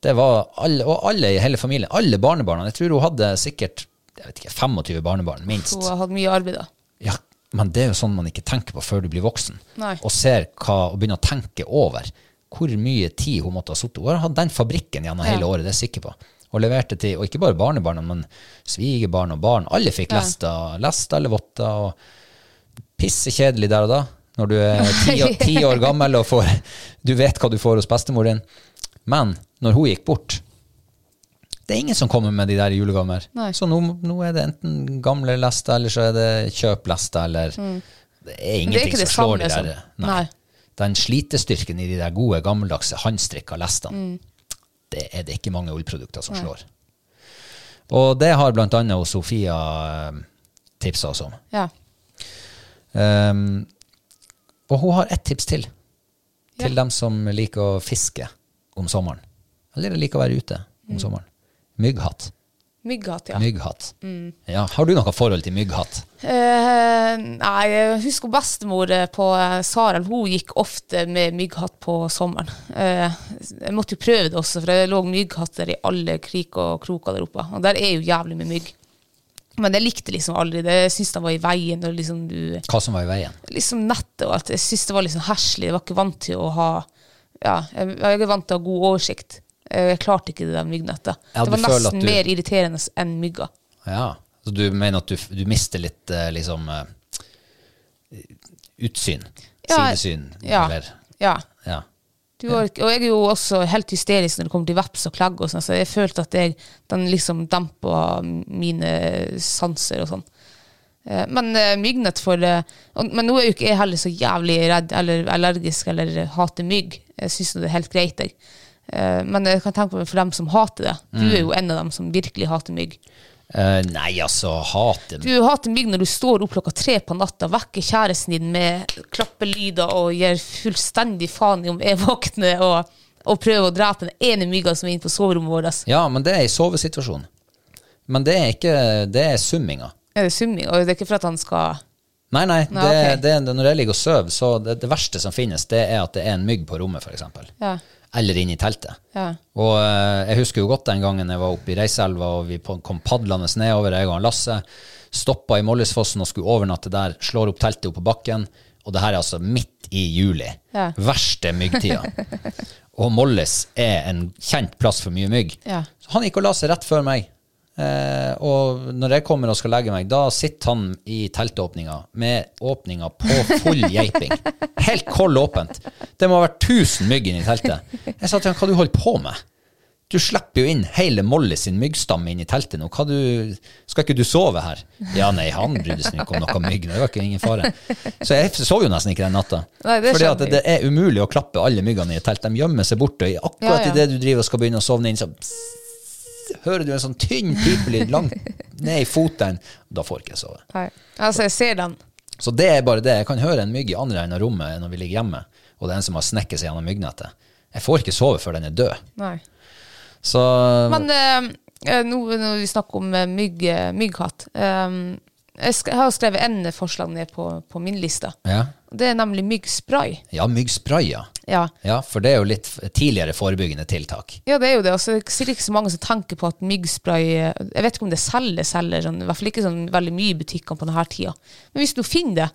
Det var alle, og alle i hele familien, alle barnebarna. Jeg tror hun hadde sikkert jeg vet ikke, 25 barnebarn, minst. Hun har hatt mye arbeid da. Ja, men det er jo sånn man ikke tenker på før du blir voksen. Nei. Og ser hva, og begynner å tenke over hvor mye tid hun måtte ha sittet. Hun har hatt den fabrikken gjennom Ja. hele året, det er jeg sikker på. Og leverte til, og ikke bare barnebarna, men svigerbarn og barn. Alle fikk Ja. lest, lester eller votter. og Pissekjedelig der og da, når du er ti, år- ti år gammel og får, du vet hva du får hos bestemor din. Men når hun gikk bort Det er ingen som kommer med de der julegaver. Så nå, nå er det enten gamle lester, eller så er det kjøp lester, eller Det er ingenting det er som det slår de der. Nei. Nei. Den slitestyrken i de der gode, gammeldagse håndstrikka lestene, Mm. Det er det ikke mange ullprodukter som slår. Og det har hos Sofia eh, tipsa oss om. Ja. Um, og hun har ett tips til. Til Ja. dem som liker å fiske om sommeren. Eller liker å være ute om sommeren. Mygghatt. Mygghatt, ja. Mygghatt. Ja, har du noe forhold til mygghatt? Eh, nei, jeg husker bestemor eh, på eh, Sarel. Hun gikk ofte med mygghatt på sommeren. Eh, jeg måtte jo prøve det også, for det lå mygghatter i alle krik og kroker der oppe. Og der er jo jævlig med mygg. Men jeg likte liksom aldri det. Jeg syntes det var i veien. Liksom du Hva som var i veien? liksom nettet og alt. Jeg syntes det var liksom herselig. Jeg var ikke vant til å ha Ja, jeg, jeg er vant til å ha god oversikt. Jeg klarte ikke det der myggnettet. Ja, det var nesten du- mer irriterende enn mygga. Ja, så du mener at du, du mister litt eh, liksom eh, utsyn? Ja, sidesyn? Ja. Eller? ja. Ja. Du orker, og jeg er jo også helt hysterisk når det kommer til veps og klegg. og sånn, så jeg følte at jeg, den liksom dempa mine sanser og sånn. Eh, Men myggnett for eh, Men nå er jo ikke jeg heller så jævlig redd eller allergisk eller hater mygg. Jeg syns det er helt greit, jeg. Eh, Men jeg kan tenke meg for dem som hater det. Du er jo en av dem som virkelig hater mygg. Uh, nei, altså, hate Du hater mygg når du står opp klokka tre på natta, vekker kjæresten din med klappelyder og gir fullstendig faen i om jeg våkner og, og prøver å drepe den ene mygga som er inne på soverommet vårt. Ja, men det er i sovesituasjon. Men det er ikke Det er summinga. Er det summing? Og det er ikke for at han skal Nei, nei, Nei, det, ok. det, når jeg ligger og sover, så det, det verste som finnes, det er at det er en mygg på rommet, f.eks. Ja. Eller inn i teltet. Ja. Og eh, jeg husker jo godt den gangen jeg var oppe i Reiselva, og vi kom padlende nedover, jeg og Lasse. Stoppa i Mollisfossen og skulle overnatte der. Slår opp teltet opp på bakken. Og det her er altså midt i juli. Ja. Verste myggtida. og Mollis er en kjent plass for mye mygg. Ja. Så han gikk og la seg rett før meg. Eh, og når jeg kommer og skal legge meg, da sitter han i teltåpninga med åpninga på full geiping. Helt koll åpent. Det må ha vært 1000 mygg inni i teltet. Jeg sa til han, hva du holder på med? Du slipper jo inn hele Molly sin myggstamme inn i teltet nå. Hva du, skal ikke du sove her? Ja, nei, han brydde seg ikke om noe mygg. Det var ikke ingen fare. Så jeg sov jo nesten ikke den natta. For det det er umulig å klappe alle myggene i et telt. De gjemmer seg borte. og Akkurat Ja, ja. idet du driver og skal begynne å sovne inn, så hører du en sånn tynn pipelyd langt ned i foten. Da får ikke jeg sove. Nei. Altså, jeg ser den. Så det er bare det. Jeg kan høre en mygg i andre enden av rommet når vi ligger hjemme, og det er en som har snekket seg gjennom myggnettet. Jeg får ikke sove før den er død. Nei. Så Men eh, eh, nå når vi snakker om eh, mygg, eh, mygghatt eh, jeg, har skrevet en forslag ned på, på min liste. ja. Det er nemlig myggspray. ja, myggspray, ja. Ja. Ja, for det er jo litt tidligere forebyggende tiltak. Ja, det er jo det. Og så er det ikke så mange som tenker på at myggspray eh, Jeg vet ikke om det selger, selger sånn, i hvert fall ikke sånn veldig mye i butikkene på denne tida. Men hvis du finner det,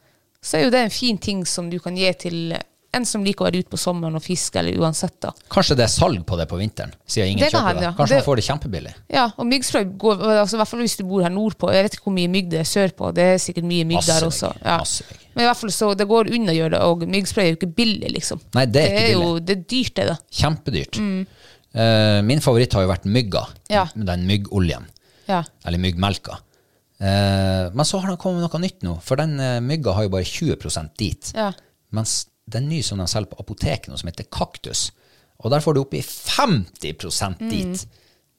så er jo det en fin ting som du kan gi til en som liker å være ute på sommeren og fiske, eller uansett. da. Kanskje det er salg på det på vinteren, siden ingen Det kjøper hende, det. Kanskje Det- man får det kjempebillig. Ja, og myggspray går altså, i hvert fall hvis du bor her nordpå. Jeg vet ikke hvor mye mygg det er sørpå. Det er sikkert mye mygg der også. Ja. Men i hvert fall så det går unna å gjøre det, og myggspray er jo ikke billig, liksom. Nei, det er ikke jo, billig. Det er dyrt, det. da. Kjempedyrt. Eh, min favoritt har jo vært mygga. Mm. Ja. Den myggoljen. Ja. Eller myggmelka. Uh, men så har det kommet noe nytt nå, for den uh, mygga har jo bare 20 dit. Ja. Mens det er ny som de selger på apoteket nå, som heter Kaktus. Og der får du oppi 50 Mm. dit.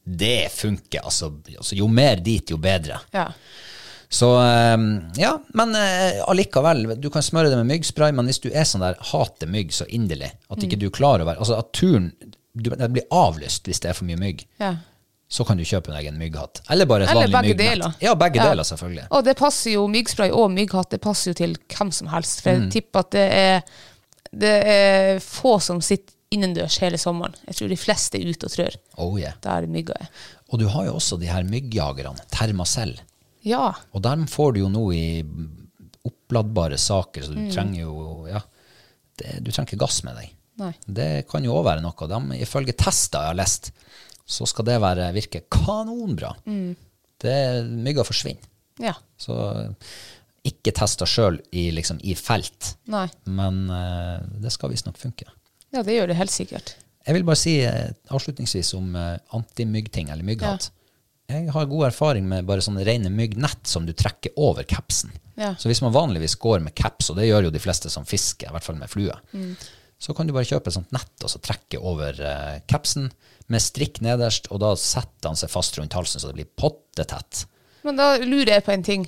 Det funker, altså. altså. Jo mer dit, jo bedre. ja. Så eh, ja, men eh, allikevel, du kan smøre det med myggspray, men hvis du er sånn der, hater mygg så inderlig, at Mm. ikke du klarer å være Altså at turen du, Det blir avlyst hvis det er for mye mygg. ja. Så kan du kjøpe deg en mygghatt. Eller bare et Eller vanlig myggnett. deler. Ja, begge Ja. deler, selvfølgelig. Og det passer jo, myggspray og mygghatt det passer jo til hvem som helst. For Mm. jeg tipper at det er, det er få som sitter innendørs hele sommeren. Jeg tror de fleste er ute og trør Oh, yeah. der mygga er. Og du har jo også de her myggjagerne, Termacell. Ja. Og dem får du jo nå i oppladbare saker, så du Mm. trenger jo Ja, det, du trenger ikke gass med deg. Nei. Det kan jo òg være noe. De, ifølge tester jeg har lest, så skal det være, virke kanonbra. Mm. Det, mygga forsvinner. Ja. Så ikke testa sjøl i, liksom, i felt, Nei. men uh, det skal visstnok funke. Ja, det gjør det helt sikkert. Jeg vil bare si uh, avslutningsvis om uh, antimyggting, eller mygghatt. Jeg har god erfaring med bare sånne rene myggnett som du trekker over capsen. Ja. Så hvis man vanligvis går med caps, og det gjør jo de fleste som fisker, i hvert fall med flue, så kan du bare kjøpe et sånt nett og så trekke over uh, capsen med strikk nederst, og da setter han seg fast rundt halsen så det blir pottetett. Men da lurer jeg på en ting.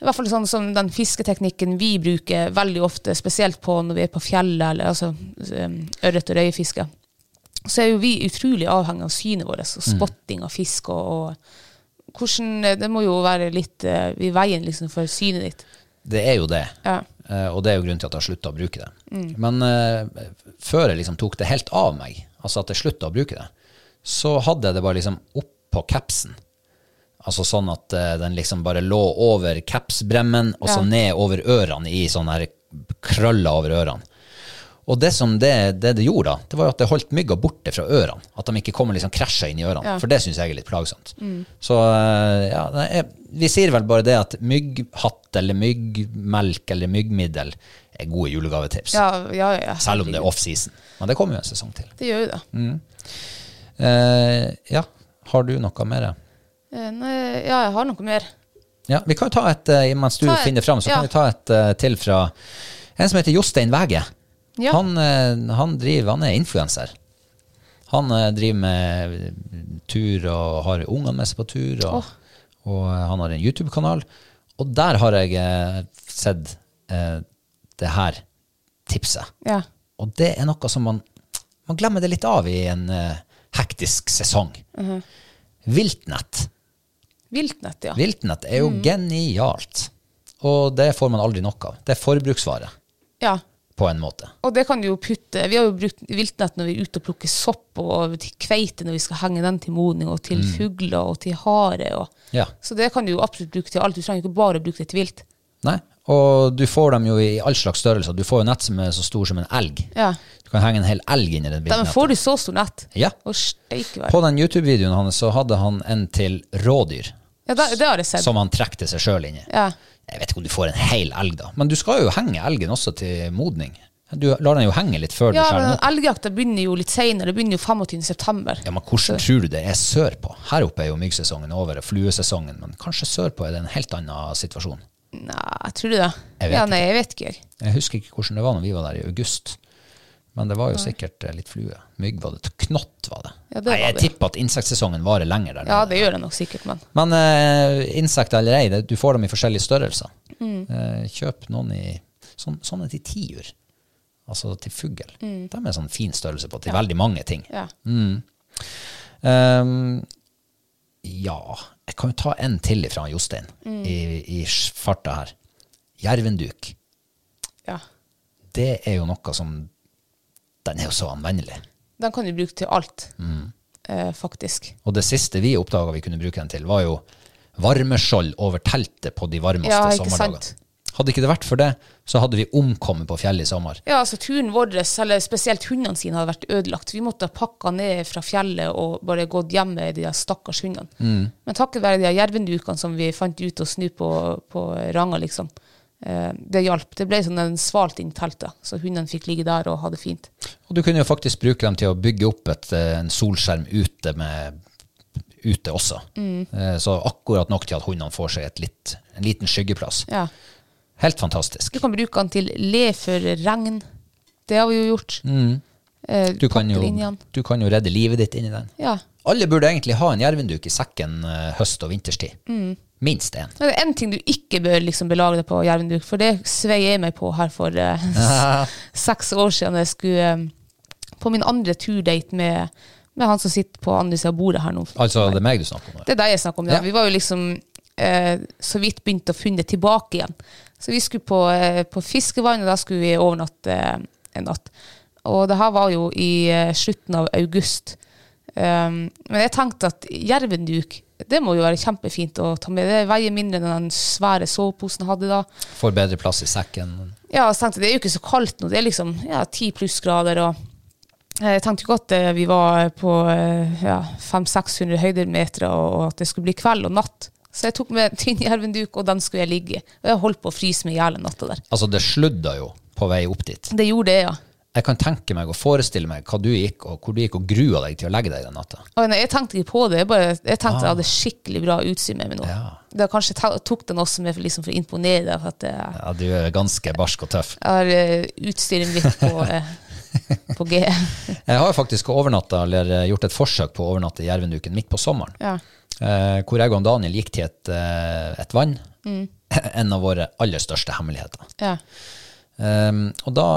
I hvert fall sånn som den fisketeknikken vi bruker veldig ofte, spesielt på når vi er på fjellet, eller altså um, ørret og røyefiske, så er jo vi utrolig avhengig av synet vårt, og spotting av fisk og, og hvordan, Det må jo være litt uh, i veien liksom, for synet ditt. Det er jo det. Ja. Uh, og det er jo grunnen til at jeg har slutta å bruke det. Men uh, før jeg liksom tok det helt av meg, altså at jeg slutta å bruke det, så hadde jeg det bare liksom oppå capsen. Altså sånn at eh, den liksom bare lå over capsbremmen, og så Ja. ned over ørene i sånne her krøller over ørene. Og det som det, det det gjorde, da, det var jo at det holdt mygga borte fra ørene. At de ikke kommer liksom krasja inn i ørene. Ja. For det syns jeg er litt plagsomt. Så eh, ja, er, vi sier vel bare det at mygghatt eller myggmelk eller myggmiddel er gode julegavetips. Ja, ja, ja. Selv om det er off-season. Men det kommer jo en sesong til. Det gjør jo det. Eh, ja, har du noe mer? Eh, Nei, ja, jeg har noe mer. Ja, vi kan jo ta et, eh, mens du et, finner fram, så ja. kan vi ta et eh, til fra en som heter Jostein Wæge. Ja. Han, han, driver, han er influenser. Han driver med tur og har ungene med seg på tur, og, og eh, han har en YouTube-kanal. Og der har jeg sett eh, det her tipset. Ja. Og det er noe som man, man glemmer det litt av i en eh, hektisk sesong. Mhm. Viltnett. Viltnett, ja. Viltnett er jo Mm. genialt. Og det får man aldri nok av. Det er forbruksvare, ja. på en måte. Og det kan du jo putte Vi har jo brukt viltnett når vi er ute og plukker sopp, og til kveite når vi skal henge den til modning, og til fugler og til hare. Og. Ja. Så det kan du jo absolutt bruke til alt. Du trenger ikke bare å bruke det til vilt. Nei, og du får dem jo i all slags størrelser. Du får jo nett som er så stor som en elg. Ja. Du kan henge en hel elg inn i det Da, men får du så stor nett? Ja. På den YouTube-videoen hans så hadde han en til rådyr, Ja, det, det har jeg sett. som han trekte seg sjøl inn i. Ja. Jeg vet ikke om du får en hel elg, da. Men du skal jo henge elgen også til modning. Du lar den jo henge litt før ja, du skjærer den opp. elgjakta begynner jo litt seinere. Det begynner jo 25. september. Ja, men hvordan tror du det er sørpå? Her oppe er jo myggsesongen over, fluesesongen, men kanskje sørpå er det en helt annen situasjon. Nei, tror du det? Jeg vet ja, nei, jeg vet ikke. Jeg husker ikke hvordan det var når vi var der i august, men det var jo sikkert eh, litt flue. Mygg var det, knott var det. Ja, det Nei, jeg tipper at insektsesongen varer lenger der. Ja, det gjør det nok sikkert, men Men uh, insekter eller ei, du får dem i forskjellige størrelser. Mm. Uh, kjøp noen i sån, sånne til tiur, altså til fugl. De er sånn fin størrelse på til veldig mange ting. Mm. ja. Ehm, ja, jeg kan jo ta en til fra Jostein Mm. i, i farta her. Jervenduk. ja. Det er jo noe som Den er jo så anvendelig. Den kan du bruke til alt, Mm. eh, faktisk. Og det siste vi oppdaga vi kunne bruke den til, var jo varmeskjold over teltet på de varmeste Ja, sommerdagene. Hadde ikke det vært for det, så hadde vi omkommet på fjellet i sommer. Ja, altså turen vår, eller spesielt hundene sine, hadde vært ødelagt. Vi måtte ha pakka ned fra fjellet og bare gått hjem med de stakkars hundene. Mm. Men takket være de jervendukene som vi fant ut å snu på, på ranga, liksom. Eh, det hjalp. Det ble sånn en svalt inn teltet, så hundene fikk ligge der og ha det fint. Og du kunne jo faktisk bruke dem til å bygge opp et, eh, en solskjerm ute, med, ute også. Mm. Eh, Så akkurat nok til at hundene får seg et litt, en liten skyggeplass. Ja. Helt fantastisk. Du kan bruke den til le for regn. Det har vi jo gjort. Eh, Mm. Du kan, jo, du kan jo redde livet ditt inni den. Ja. Alle burde egentlig ha en jervenduk i sekken høst- og vinterstid. Mm. Minst én. Det er en ting du ikke bør liksom belage deg på jervenduk, for det svei jeg meg på her for eh, seks år siden. Jeg skulle eh, på min andre turdate med, med han som sitter på andre siden av bordet her nå. Altså, det er meg du snakker om. her. Det er deg jeg snakker om, ja. Ja. Vi var jo liksom uh, så vidt begynt å funne tilbake igjen. Så vi skulle på, uh, på fiskevann, og da skulle vi overnatte en natt. Og det her var jo i slutten av august. Um, men jeg tenkte at jervenduk, det må jo være kjempefint å ta med. Det veier mindre enn den svære soveposen jeg hadde da. Får bedre plass i sekken. Ja, så tenkte jeg, det er jo ikke så kaldt nå. Det er liksom ja, 10 plussgrader. Og eh, jeg tenkte ikke at eh, vi var på eh, ja, 500-600 høydemeter, og, at det skulle bli kveld og natt. Så jeg tok med tynn jervenduk, og den skulle jeg ligge i. Og jeg holdt på å fryse meg i hjel natta der. Altså, det sludda jo på vei opp dit. Det gjorde det, ja. Jeg kan tenke meg og forestille meg hva du gikk og hvor du gikk og grua deg til å legge deg den natta. Oh, nei, jeg tenkte ikke på det. Jeg, bare, jeg tenkte jeg hadde skikkelig bra utstyr med meg nå. Ja. Det kanskje tok den også med for, liksom, for å imponere deg. For at jeg, Ja, du er ganske barsk og tøff. jeg har uh, utstyret mitt på, uh, på G. Jeg har faktisk overnatta, eller eh, gjort et forsøk på å overnatte i Jervenduken midt på sommeren. Ja. Eh, hvor jeg og Daniel gikk til et, eh, et vann. En av våre aller største hemmeligheter. Ja. Um, og da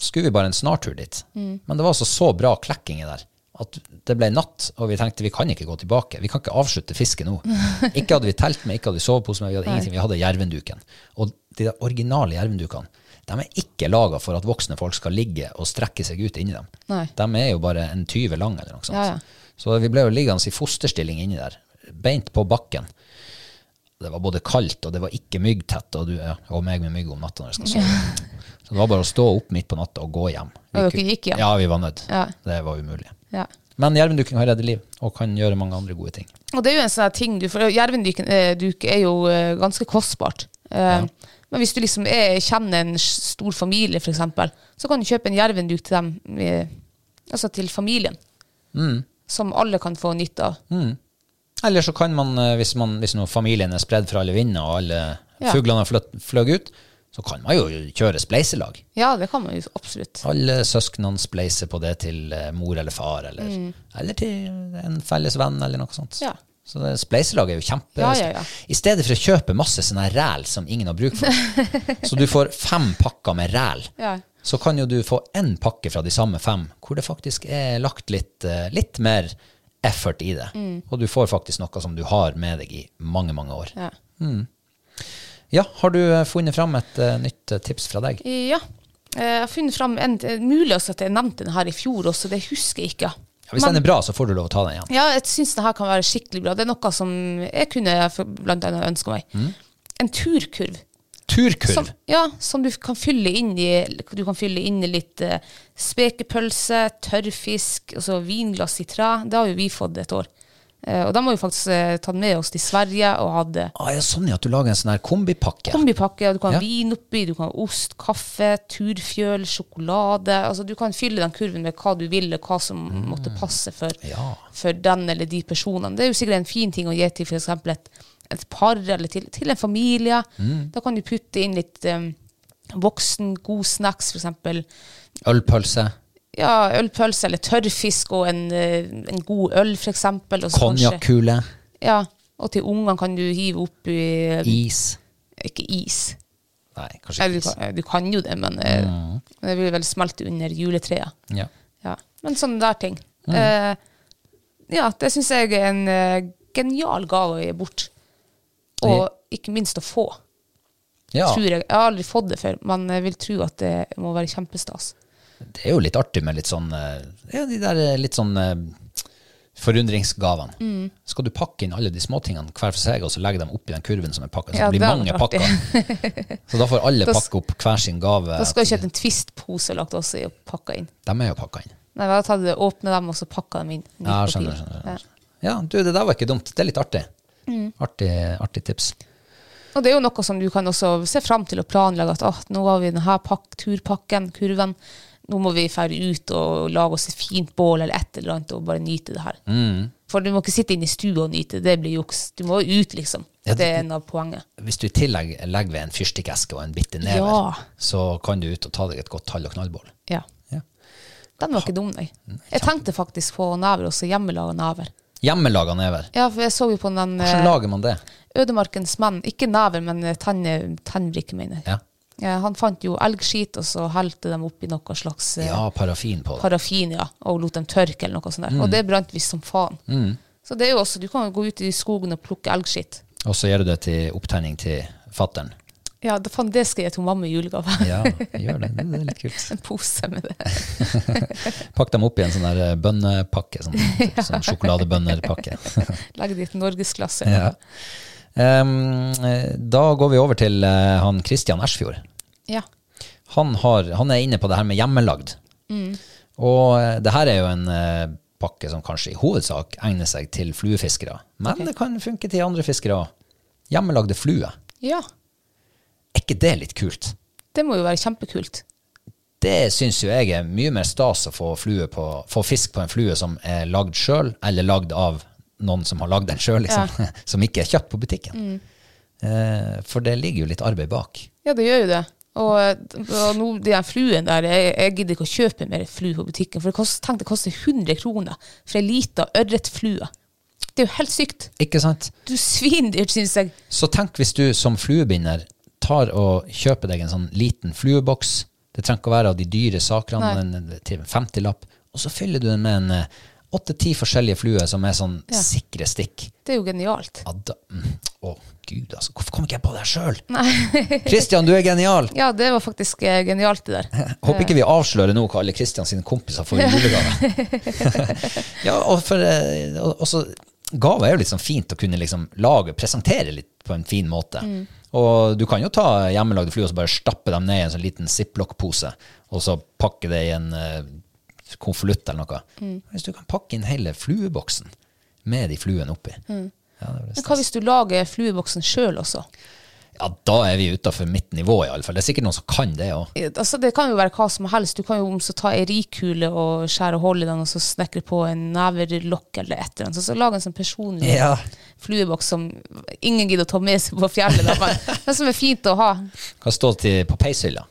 skulle vi bare en snartur dit. Men det var altså så bra klekking der at det ble natt, og vi tenkte vi kan ikke gå tilbake. Vi kan ikke avslutte fisket nå. Ikke hadde vi telt med, ikke hadde vi sovepose med, vi hadde ingenting. Vi hadde jervenduken. Og de originale jervendukene, de er ikke laga for at voksne folk skal ligge og strekke seg ut inni dem. Nei. De er jo bare en 20 lang eller noe sånt. Ja, ja. Så vi ble jo liggende i fosterstilling inni der, beint på bakken. Det var både kaldt, og det var ikke myggtett, og du ja, og meg med mygg om natta når jeg skal sove. Så det var bare å stå opp midt på natta og gå hjem. Vi Og dere gikk hjem? Ja, vi var nødt. Ja. Det var umulig. Ja. Men jervenduking har reddet liv, og kan gjøre mange andre gode ting. Og det er jo en sånn ting du for Jervenduken eh, er jo eh, ganske kostbart. Ja. Men hvis du liksom er, kjenner en stor familie, f.eks., så kan du kjøpe en jervenduk til dem, eh, altså til familien. Mm. Som alle kan få nytte av. Eller så kan man, eh, hvis, man, hvis familien er spredd for alle vinder, og alle Ja. fuglene har fløtt- ut, så kan man jo kjøre spleiselag. Ja, det kan man jo absolutt. Alle søsknene spleiser på det til eh, mor eller far, eller, eller til en felles venn, eller noe sånt. Mm. Ja. Så det, spleiselag er jo kjempe... Ja, ja. I stedet for å kjøpe masse sånne ræl som ingen har bruk for, så du får fem pakker med ræl, Ja. så kan jo du få én pakke fra de samme fem, hvor det faktisk er lagt litt, eh, litt mer effort i det. Mm. Og du får faktisk noe som du har med deg i mange, mange år. Ja. Ja, har du eh, funnet fram et uh, nytt eh, tips fra deg? ja. Jeg har funnet fram en Mulig også at jeg nevnte den her i fjor også, det husker jeg ikke. Ja, hvis Men- den er bra, så får du lov å ta den igjen. Ja, jeg syns den her kan være skikkelig bra. Det er noe som jeg kunne blant annet ønske meg. Mm. En turkurv. Turkurv. Som, ja, som du kan fylle inn i Du kan fylle inn i litt eh, spekepølse, tørrfisk, og så vinglass i tre. Det har jo vi fått et år. Eh, og de har jo faktisk eh, tatt med oss til Sverige og hadde Ah, ja, sånn ja, at du lager en sånn her kombipakke. kombipakke. og Du kan ha Ja. vin oppi, du kan ha ost, kaffe, turfjøl, sjokolade. Altså Du kan fylle den kurven med hva du vil, og hva som måtte passe for, Mm. Ja. for den eller de personene. Det er jo sikkert en fin ting å gi til f.eks. Et, et par eller til, til en familie. Mm. Da kan du putte inn litt um, voksen, god snacks, f.eks. Ølpølse. Ja, ølpølse eller tørrfisk og en, eh, en god øl, f.eks. Konjakkule. Ja, og til ungene kan du hive oppi Is. Ikke is. Nei, kanskje ikke du, is. kan, du kan jo det, men mm. det vil vel smelte under juletreet. Ja. Ja. Men sånne der ting. Eh, ja, det syns jeg er en uh, genial gave å gi bort. Og ikke minst å få. ja. Tror jeg. jeg har aldri fått det før, men jeg vil tro at det må være kjempestas. Det er jo litt artig med litt sånn eh, Ja, de der eh, litt sånn eh, forundringsgavene. Mm. Skal du pakke inn alle de småtingene hver for seg, og så legge dem oppi den kurven som er pakka? Så Ja, det blir mange pakker. så da får alle Da pakke opp hver sin gave. Da skal jeg kjøpe en Twist-pose lagt også i og pakka inn. De er jo pakka inn. Nei, jeg tar du det, åpne dem og så pakka dem inn. Ja, skjønner, skjønner, skjønner, Ja. Ja, du, det der var ikke dumt. Det er litt artig. Mm. Artig, artig tips. Og det er jo noe som du kan også se fram til å planlegge. At oh, nå har vi denne pak turpakken, kurven. Nå må vi dra ut og lage oss et fint bål eller et eller annet og bare nyte det her. Mm. For du må ikke sitte inne i stua og nyte det. Blir juks. Du må ut, liksom. Ja, Det er en av poenget. Hvis du i tillegg legger ved en fyrstikkeske og en bitte never, Ja. så kan du ut og ta deg et godt tall- og knallbål. Ja. Ja. Den var ikke dum, nei. Jeg tenkte faktisk på never, også hjemmelaga never. Hjemmelaga never. Ja, for jeg så jo på den Hvordan eh, lager man det? Ødemarkens menn. Ikke never, men eh, tenne- tennbrikke, mener jeg. Ja, Ja, han fant jo elgskit, og så helte de oppi noe slags eh, ja parafin på det. parafin, ja, og lot dem tørke eller noe sånt der. Og det brant visst som faen. Så det er jo også, du kan jo gå ut i skogen og plukke elgskitt. Og så gjør du det til opptenning til fattern. Ja, det, fan, det skal jeg gi til mamma i julegave. Ja, gjør det. Det er litt kult. en pose med det. Pakk dem opp i en sånn der eh, bønnepakke, sånn, sånn sjokoladebønnerpakke. Legge dit norgesklasse. ja. Eh, da går vi over til uh, han Christian Ersfjord. Ja. Han, har, han er inne på det her med hjemmelagd. Og eh, det her er jo en uh, pakke som kanskje i hovedsak egner seg til fluefiskere. Men det kan funke til andre fiskere òg. Hjemmelagde flue. ja. Er ikke det litt kult? Det må jo være kjempekult. Det syns jo jeg er mye mer stas å få, flue på, få fisk på en flue som er lagd sjøl, eller lagd av noen som har lagd den sjøl, liksom. som ikke er kjøpt på butikken. Eh, for det ligger jo litt arbeid bak. Ja, det gjør jo det. Og, og nå, de der fluen der, jeg, jeg gidder ikke å kjøpe mer flue på butikken, for det kost, tenk, det koster 100 kroner for ei lita ørretflue. Det er jo helt sykt. Ikke sant? Du svindyrt, syns jeg. Så tenk hvis du som fluebinder tar og kjøper deg en sånn liten flueboks. Det trenger ikke å være av de dyre sakene, en, en- til en 50-lapp. Og så fyller du den med en eh, åtte-ti forskjellige fluer som er sånn Ja. sikre stikk. Det er jo genialt. Å, mm, å gud, altså. Hvorfor kom ikke jeg på det sjøl? Christian, du er genial! Ja, det var faktisk eh, genialt, det der. Håper ikke vi avslører nå hva alle Christian sine kompiser får i julegave. ja, og, for, eh, og, og så Gave er jo litt sånn fint å kunne liksom lage, presentere litt på en fin måte. Og du kan jo ta hjemmelagde fly og så bare stappe dem ned i en sånn liten ziplock-pose, og så pakke det i en uh, konvolutt eller noe. Hvis du kan pakke inn hele flueboksen med de fluene oppi. Ja, det er Men hva hvis du lager flueboksen sjøl også? Ja, da er vi utafor mitt nivå, i alle fall. Det er sikkert noen som kan det òg. Altså, det kan jo være hva som helst. Du kan jo om så ta ei rikule og skjære hull i den, og så snekre på en neverlokk eller et eller annet. Så, så lage en sånn personlig Ja. flueboks som ingen gidder å ta med seg på fjellet, da, men, men som er fint å ha. Kan stå til, på peishylla.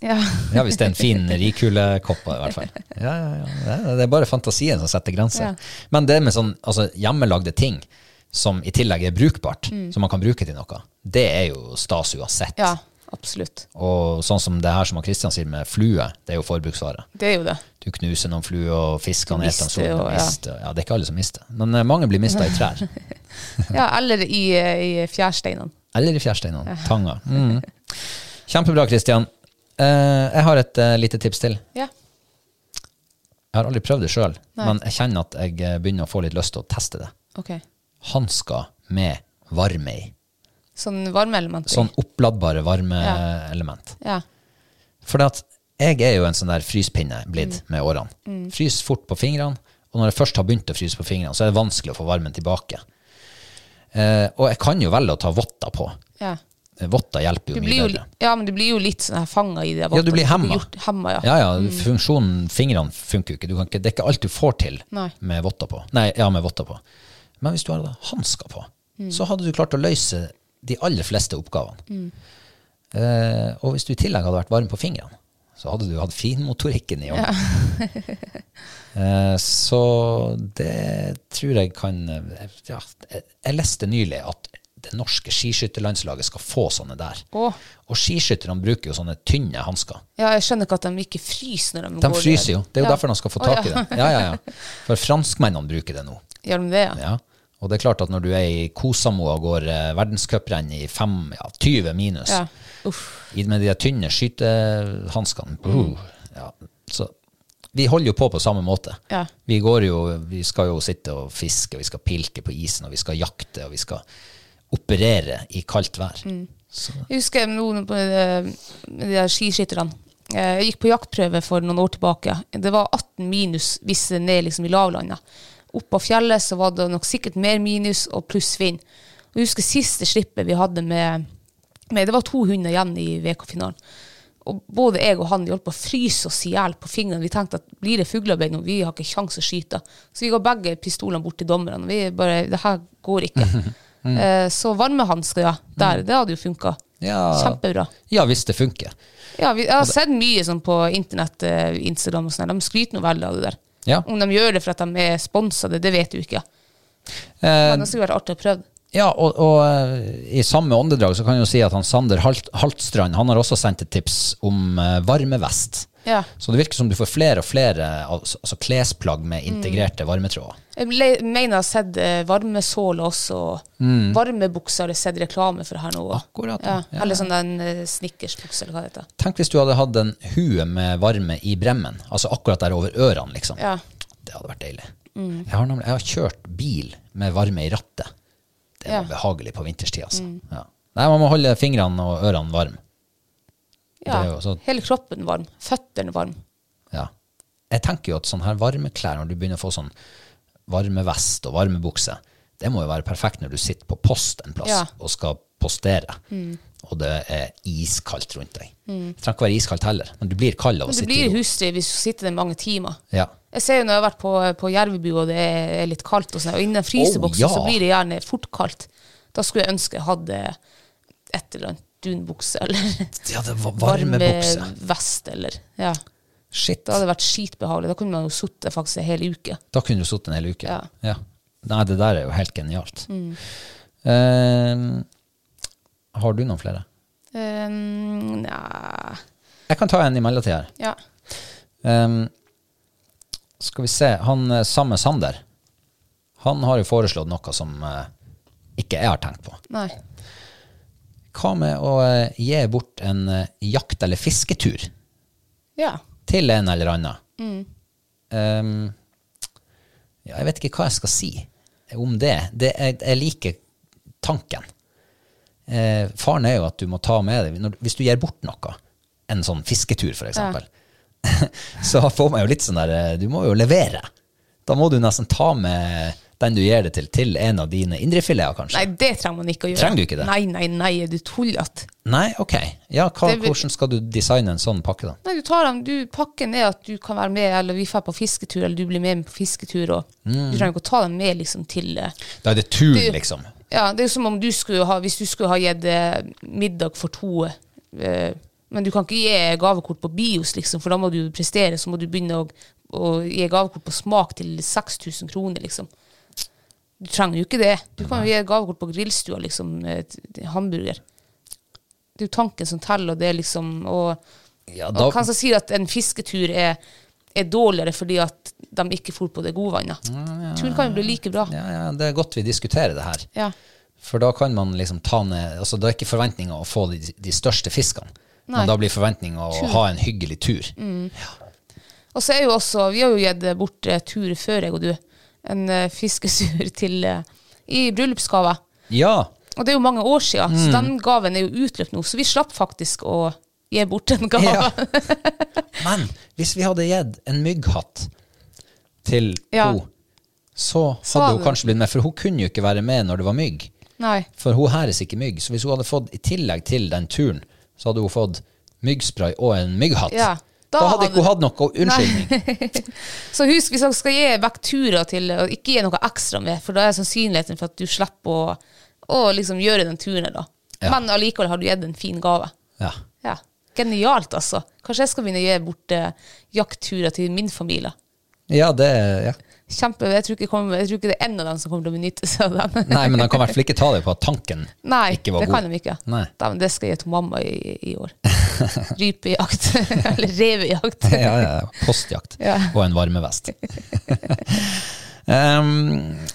Ja. Ja, hvis det er en fin rikulekopp, i hvert fall. Ja, ja, ja. Det- Det er bare fantasien som setter grenser. Ja. Men det med sånn altså, hjemmelagde ting som i tillegg er brukbart, som man kan bruke til noe, det er jo stas uansett. ja, absolutt. Og sånn som det her som Kristian sier med flue, det er jo forbruksvare. Det er jo det. Du knuser noen fluer, og fiskene eter dem og ja. mister. Ja, det er ikke alle som mister. Men eh, mange blir mista i trær. Ja, eller i, i fjærsteinene. Eller i fjærsteinene. Tanga. Mm. Kjempebra, Kristian. Eh, jeg har et eh, lite tips til. Ja. Jeg har aldri prøvd det sjøl, men jeg kjenner at jeg eh, begynner å få litt lyst til å teste det. Ok. Hansker med varme i. Sånn varmeelement. Sånn oppladbare varmeelement. Ja. For at jeg er jo en sånn der fryspinne blitt Mm. med årene. Frys fort på fingrene, og når jeg først har begynt å fryse på fingrene, så er det vanskelig å få varmen tilbake. Eh, og jeg kan jo velge å ta votter på. ja. Eh, Votter hjelper jo mye jo, bedre. ja, men du blir jo litt sånn fanga i det. Ja, du blir hemma. gjort- Hemma, ja. Ja, ja, funksjonen fingrene funker jo ikke. Ikke. Det er ikke alt du får til Nei. med votter på. Nei, ja, med votter på. Men hvis du hadde hansker på, Mm. så hadde du klart å løse de aller fleste oppgavene. Mm. Eh, og hvis du i tillegg hadde vært varm på fingrene, så hadde du hatt finmotorikken i orden. eh, så det tror jeg kan ja, jeg- leste nylig at det norske skiskytterlandslaget skal få sånne der. Å. Og skiskytterne bruker jo sånne tynne hansker. ja, jeg skjønner ikke at de ikke fryser når de, De går fryser jo. Det er jo Ja. derfor de skal få tak i ja. det. Ja, ja, ja. For franskmennene bruker det nå. Gjør de det, ja? Ja. Og det er klart at når du er i Kosamoa og går eh, verdenscuprenn i fem, ja, 20 minus, Ja. Uff. i- med de tynne skytehanskene uh, ja. Så vi holder jo på på samme måte. Ja. Vi, går jo, vi skal jo sitte og fiske, og vi skal pilke på isen, og vi skal jakte, og vi skal operere i kaldt vær. Mm. Så, Jeg husker noen på det- med de der skiskytterne. Eh, Jeg gikk på jaktprøve for noen år tilbake. Det var 18 minus hvis det er ned liksom i lavlandet. Oppe på fjellet så var det nok sikkert mer minus og pluss vind. Jeg husker siste slippet vi hadde med, med Det var to hunder igjen i VK-finalen. Og både jeg og han holdt på å fryse oss i hjel på fingrene. Vi tenkte at blir det fuglearbeid nå, vi har ikke kjangs å skyte. Så vi ga begge pistolene bort til dommerne. Vi bare Det her går ikke. Eh, Så varmehansker, ja. Der, det hadde jo funka. ja, Kjempebra. ja, hvis det funker. Ja, vi, jeg har sett mye sånn på internett, eh, Instagram og sånn. De skryter noe veldig av det der. Ja. Om de gjør det for at de er sponsa, det, det vet du ikke. Eh, Men det skulle vært artig å prøve. Ja, og, og eh, i samme åndedrag så kan jeg jo si at han Sander Halt, Haltstrand han har også sendt et tips om eh, varmevest. Ja. Så det virker som du får flere og flere altså, klesplagg med integrerte varmetråder. Jeg mener jeg har sett varmesål også. og Varmebukser har jeg sett reklame for her nå. Mm. Akkurat, Ja. ja. Eller sånn den uh, snickersbukse, eller hva det heter. Tenk hvis du hadde hatt en hue med varme i bremmen, altså akkurat der over ørene, liksom. Ja. Mm. Det hadde vært deilig. Jeg, har nemlig, jeg har kjørt bil med varme i rattet. Det var. Mm. behagelig på vinterstid, altså. Ja. Nei, man må holde fingrene og ørene varme. Ja. Det er jo så- Hele kroppen varm. Føttene varm. Ja. Jeg tenker jo at sånn her varmeklær, når du begynner å få sånn varmevest og varmebukse, det må jo være perfekt når du sitter på post en plass Ja. og skal postere, og det er iskaldt rundt deg. Det trenger ikke være iskaldt heller, men du blir kald av å du sitte blir i ro. hustrig hvis du sitter der mange timer. Ja. Jeg ser jo når jeg har vært på, på Jervebu og det er litt kaldt, og, sånn, og innen fryseboksen Oh, ja. så blir det gjerne fort kaldt. Da skulle jeg ønske jeg hadde et eller annet dunbukse eller Ja, det var varmebukse. varmevest eller Ja. Shit. Det hadde vært skitbehagelig. Da kunne man jo sittet faktisk en hel uke. Da kunne du sittet en hel uke. Ja. Nei, det der er jo helt genialt. Mm. Uh, har du noen flere? Um, Nja Jeg kan ta en i mellomtida her. Ja. Um, skal vi se, han eh, samme Sander, han har jo foreslått noe som uh, ikke jeg har tenkt på. Nei. Hva med å eh, gi bort en eh, jakt- eller fisketur Ja. til en eller annen? Mm. Um, ja, jeg vet ikke hva jeg skal si om det. det jeg, jeg liker tanken. Eh, faren er jo at du må ta med deg når, Hvis du gir bort noe, en sånn fisketur for eksempel, så får man jo litt sånn der eh, Du må jo levere. Da må du nesten ta med den du gir det til, til en av dine indrefileter, kanskje. Nei, det trenger man ikke å gjøre. Trenger du ikke det? Nei, nei, nei, er du tullete? Nei, ok. Ja, hva, vil- hvordan skal du designe en sånn pakke, da? Nei, du tar den, du, pakken er at du kan være med, eller vi drar på fisketur, eller du blir med på fisketur, og du trenger ikke å ta den med liksom til eh, Da er det tur, Det- liksom. Ja, det er som om du skulle ha, hvis du skulle ha gitt eh, middag for to, eh, men du kan ikke gi gavekort på bios, liksom, for da må du prestere, så må du begynne å, å gi gavekort på smak til 6000 kroner, liksom. Du trenger jo ikke det. Du kan jo gi gavekort på grillstua, liksom, eh, hamburger. Det er jo tanken som teller, og det er liksom, og, Ja, da, og hvem som sier at en fisketur er, er dårligere fordi at de ikke får på det godvannet. Turen kan jo bli like bra. ja, ja, det er godt vi diskuterer det her. Ja. For da kan man liksom ta ned altså Da er ikke forventninga å få de, de største fiskene, Nei. men da blir forventninga å ha en hyggelig tur. Og så er jo også, vi har jo gitt bort eh, tur før, jeg og du. En eh, fiskesur til, eh, i bryllupsgave. Ja, Og det er jo mange år siden, Mm. så den gaven er jo utløpt nå. Så vi slapp faktisk å gi bort en gave. Ja. men hvis vi hadde gitt en mygghatt til Ja. henne, så hadde hun kanskje blitt med, for hun kunne jo ikke være med når det var mygg. Nei. For hun hæres ikke mygg. Så hvis hun hadde fått, i tillegg til den turen, så hadde hun fått myggspray og en mygghatt. Ja, da, hadde ikke hun hatt noe unnskyldning. Så husk, hvis dere skal gi vekk turer til, og ikke gi noe ekstra med, for da er sannsynligheten for at du slipper å, å liksom gjøre den turen da. Ja. Men allikevel har du gitt en fin gave. Ja. Ja. Genialt, altså. Kanskje jeg skal begynne å gi bort eh, jaktturer til min familie. ja, det ja. Kjempe, jeg tror, kommer, jeg tror ikke det er en av dem som kommer til å benytte seg av den. Nei, men de kan i hvert fall ikke ta det på at tanken Nei, ikke var det kan de ikke. Nei. Det skal jeg gi til mamma i, i år. Rypejakt. Eller revejakt. ja, ja, ja. Postjakt Ja. og en varmevest. um,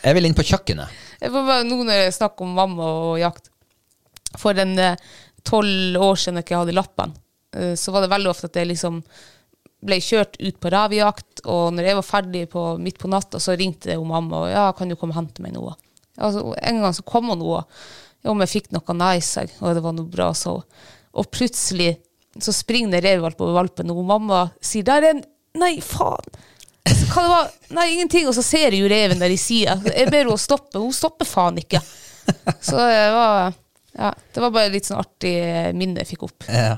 jeg vil inn på kjøkkenet. Jeg får bare nå når jeg snakk om mamma og jakt. For en tolv år siden jeg ikke hadde lappen, eh, så var det veldig ofte at jeg liksom ble kjørt ut på revejakt, og når jeg var ferdig på, midt på natta, så ringte jeg mamma og ja, kan du komme og hente meg noe? Altså, en gang så kom hun noe, om jeg fikk noe nice, og det var noe bra, så. Og plutselig så springer det revevalp over valpen, og mamma sier, der er en, nei, faen. Så hva det var? Nei, ingenting. Og så ser jeg jo reven der i sida. Jeg ber henne stoppe. Hun stopper faen ikke. Så det var, ja, det var bare litt sånn artig minne jeg fikk opp. Ja.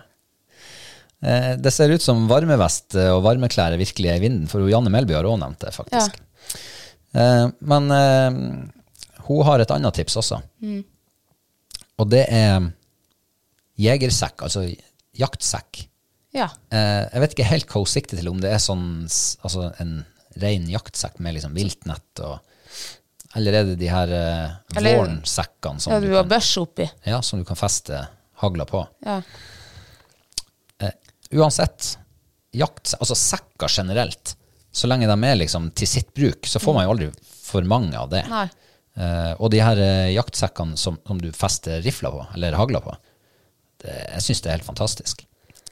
Eh, det ser ut som varmevest eh, og varmeklær er virkelig i vinden, for Janne Melby har òg nevnt det, faktisk. Ja. men eh, hun har et annet tips også. Og det er jegersekk, altså jaktsekk. Ja. Eh, jeg vet ikke helt hva hun sikter til, om det er sånn altså en ren jaktsekk med liksom viltnett og Eller er det de her eh, vårnsekkene som, ja, du kan- ja, som du kan feste hagla på? Ja. uansett, jakt, altså sekker generelt, så lenge de er liksom til sitt bruk, så får man jo aldri for mange av det. Nei. Eh, og de her eh, jaktsekkene som, som du fester rifla på, eller hagla på, jeg synes det er helt fantastisk.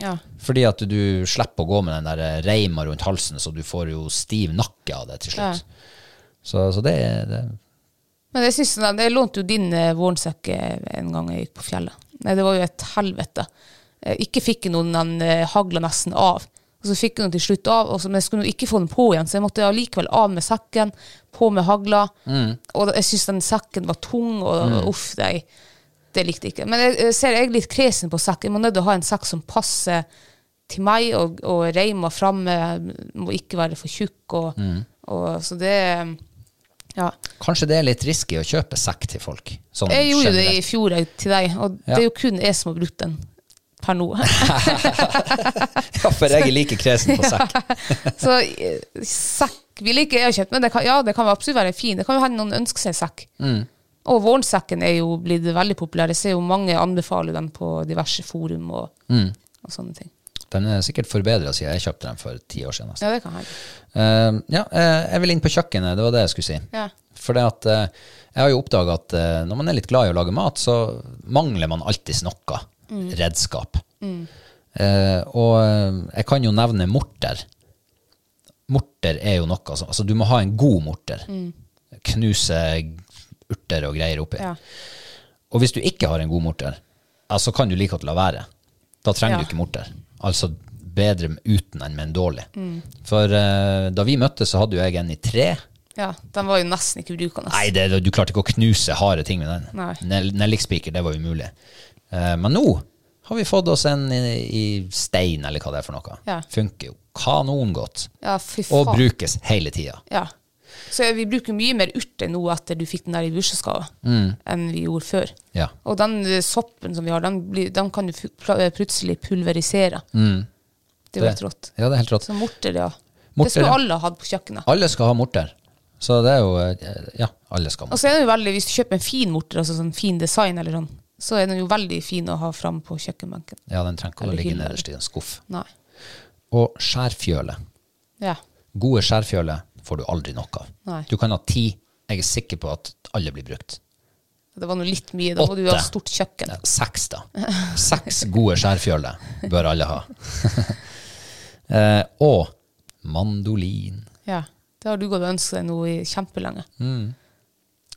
Ja. Fordi at du slipper å gå med den der reima rundt halsen, så du får jo stiv nakke av det til slutt. Så, så det, er- det Men jeg, synes, den- jeg lånte jo din eh, vårnsekk en gang jeg gikk på fjellet. Nei, det var jo et helvete. Eh, ikke fikk jeg noen, den eh, hagla nesten av. Og så fikk jeg den til slutt av, så, men jeg skulle jo ikke få den på igjen, så jeg måtte allikevel av med sekken, på med hagla. Og jeg synes den sekken var tung, og uff, det, det likte jeg ikke. Men jeg, jeg ser jeg er litt kresen på sekk. Jeg må nødt til å ha en sekk som passer til meg, og, og reima framme må ikke være for tjukk. Og, og, så det Ja. Kanskje det er litt risky å kjøpe sekk til folk? Sånn Jeg gjorde det i fjor til deg, og det er jo kun jeg som har brukt den per nå. Ja, for jeg er like kresen på sekk. Så eh, sekk vil ikke jeg ha kjøpt, men det kan, ja, det kan absolutt være fin. Det kan jo hende noen ønsker seg sekk. Mm. Og vårsekken er jo blitt veldig populær. Jeg ser jo mange anbefaler den på diverse forum og, Mm. og sånne ting. Den er sikkert forbedra siden jeg kjøpte den for ti år siden. Altså. Ja, det kan jeg. Uh, ja, uh, jeg vil inn på kjøkkenet, det var det jeg skulle si. Ja. For at, eh, jeg har jo oppdaga at eh, når man er litt glad i å lage mat, så mangler man alltids noe redskap. Eh, og jeg kan jo nevne morter. Morter er jo noe som Altså, du må ha en god morter. Knuse urter og greier oppi. Ja. Og hvis du ikke har en god morter, så kan du like godt la være. Da trenger Ja. du ikke morter. Altså bedre uten enn med en dårlig. Mm. For uh, da vi møttes, så hadde jo jeg en i tre. ja, den var jo nesten ikke brukende. Nei, det, du klarte ikke å knuse harde ting med den. Nei. Nellikspiker, det var umulig. Uh, men nå har vi fått oss en i, i stein, eller hva det er for noe. Ja. Funker jo kanongodt. Ja, fy faen. Og brukes hele tida. Ja. Så vi bruker mye mer urter nå etter du fikk den der i bursdagsgave, enn vi gjorde før. Mm. Ja. Og den eh, soppen som vi har, den, blir, den kan du eh, plutselig pulverisere. Det er jo helt rått. Ja, det er helt rått. Så morter, ja. Morter, det skulle ja. alle hatt på kjøkkenet. Alle skal ha morter. Så det er jo eh, Ja, alle skal ha morter. Og så er det jo veldig, hvis du kjøper en fin morter, altså sånn fin design eller sånn, så er den jo veldig fin å ha fram på kjøkkenbenken. Ja, den trenger ikke å ligge nederst i en skuff. Nei. Og skjærfjøle. Ja. Gode skjærfjøle får du aldri nok av. Nei. Du kan ha ti. Jeg er sikker på at alle blir brukt. Det var nå litt mye. Da må du ha stort kjøkken. Ja, Seks, da. Seks gode skjærfjøler bør alle ha. eh, og mandolin. Ja. Det har du gått og ønsket deg nå i kjempelenge. Mm.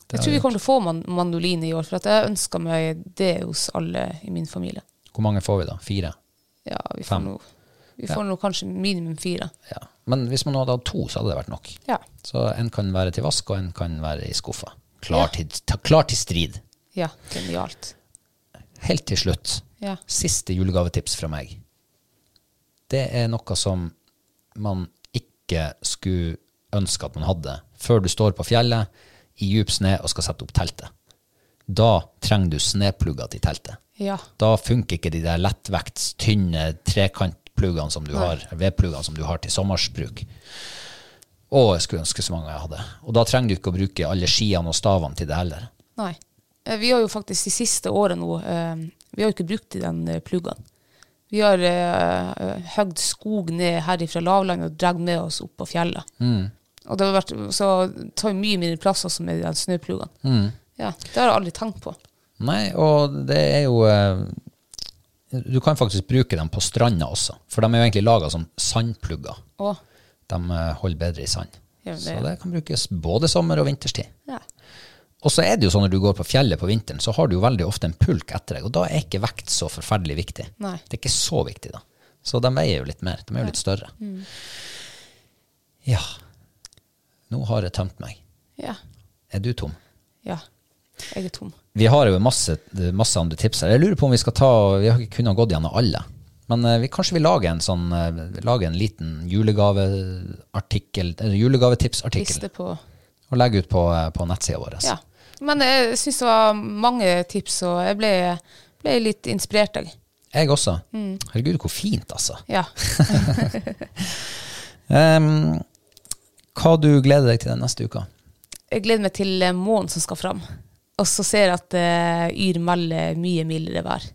jeg tror vi kommer til å få man mandolin i år, for at jeg ønsker meg det hos alle i min familie. Hvor mange får vi da? Fire? Ja, vi får, Fem. nå, vi får nå kanskje minimum fire. Ja. Men hvis man hadde hatt to, så hadde det vært nok. Ja. Så en kan være til vask, og en kan være i skuffa. Klar, til, ta- klar til strid. Ja, genialt. Helt til slutt, Ja. siste julegavetips fra meg. Det er noe som man ikke skulle ønske at man hadde før du står på fjellet i djup sne og skal sette opp teltet. Da trenger du sneplugger til teltet. Ja. Da funker ikke de der lettvekts, tynne trekantpluggene som du har, vedpluggene som du har til sommersbruk. Å, jeg skulle ønske så mange jeg hadde. Og da trenger du ikke å bruke alle skiene og stavene til det heller. Nei. Eh, Vi har jo faktisk de siste årene nå eh, Vi har jo ikke brukt de den eh, pluggene. Vi har høgd skog ned her fra lavlandet og dratt med oss opp på fjellet. Og det har vært, så tar mye mindre plass også med de der Mm. Ja, det har jeg aldri tenkt på. Nei, og det er jo Du kan faktisk bruke dem på stranda også, for de er jo egentlig laga som sandplugger. Åh. De eh, holder bedre i sand. Det- Så det kan brukes både sommer- og vinterstid. ja. Og så er det jo sånn når du går på fjellet på vinteren, så har du jo veldig ofte en pulk etter deg, og da er ikke vekt så forferdelig viktig. Nei. Det er ikke så viktig, da. Så de veier jo litt mer. De er jo litt større. Mm. Ja. Nå har jeg tømt meg. Ja. Er du tom? Ja. Jeg er tom. Vi har jo masse, masse andre tips her. Jeg lurer på om vi skal ta Vi har ikke kunnet gått gjennom alle. Men eh, vi, kanskje vi lager en sånn eh, Lager en liten julegaveartikkel julegavetipsartikkel Liste på og legger ut på, eh, på nettsida vår. Ja. Men jeg syns det var mange tips, og jeg ble, ble litt inspirert, jeg. Jeg også. Mm. Herregud, hvor fint, altså. Ja. um, hva du gleder deg til den neste uka? Jeg gleder meg til månen som skal fram. Og så ser jeg at uh, Yr melder mye mildere vær.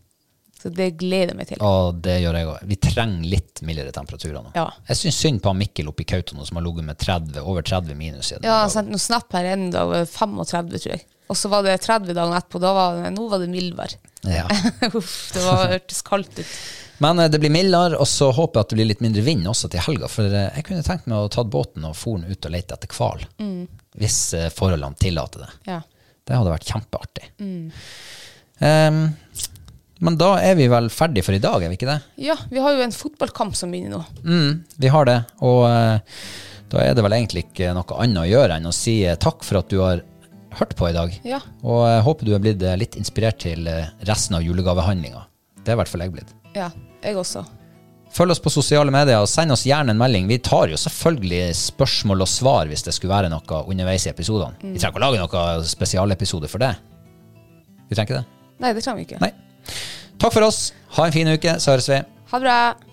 Så det gleder jeg meg til. Og det gjør jeg òg. Vi trenger litt mildere temperaturer nå. Ja. Jeg syns synd på Mikkel oppe i Kautono som har ligget med 30, over 30 minus. Ja, jeg sendte noen snap her en dag, 35, tror jeg. Og så var det 30 dagen etterpå. Da var det, nå var det mildvær. Ja. Uff, det var, hørtes kaldt ut. Men eh, det blir mildere, og så håper jeg at det blir litt mindre vind også til helga. For eh, jeg kunne tenkt meg å ta båten og foren ut og lete etter hval. Hvis eh, forholdene tillater det. Ja. Det hadde vært kjempeartig. Em, men da er vi vel ferdig for i dag, er vi ikke det? ja, vi har jo en fotballkamp som begynner nå. Mm, vi har det, og uh, da er det vel egentlig ikke noe annet å gjøre enn å si eh, takk for at du har hørt på i dag. Ja. Og jeg håper du er blitt eh, litt inspirert til eh, resten av julegavehandlinga. Det er i hvert fall jeg blitt. Ja, jeg også. Følg oss på sosiale medier og send oss gjerne en melding. Vi tar jo selvfølgelig spørsmål og svar hvis det skulle være noe underveis i episodene. Vi trenger ikke å lage noen spesialepisode for det. Vi trenger ikke det. Nei, det trenger vi ikke. Nei. Takk for oss. Ha en fin uke, så høres vi. Ha det bra.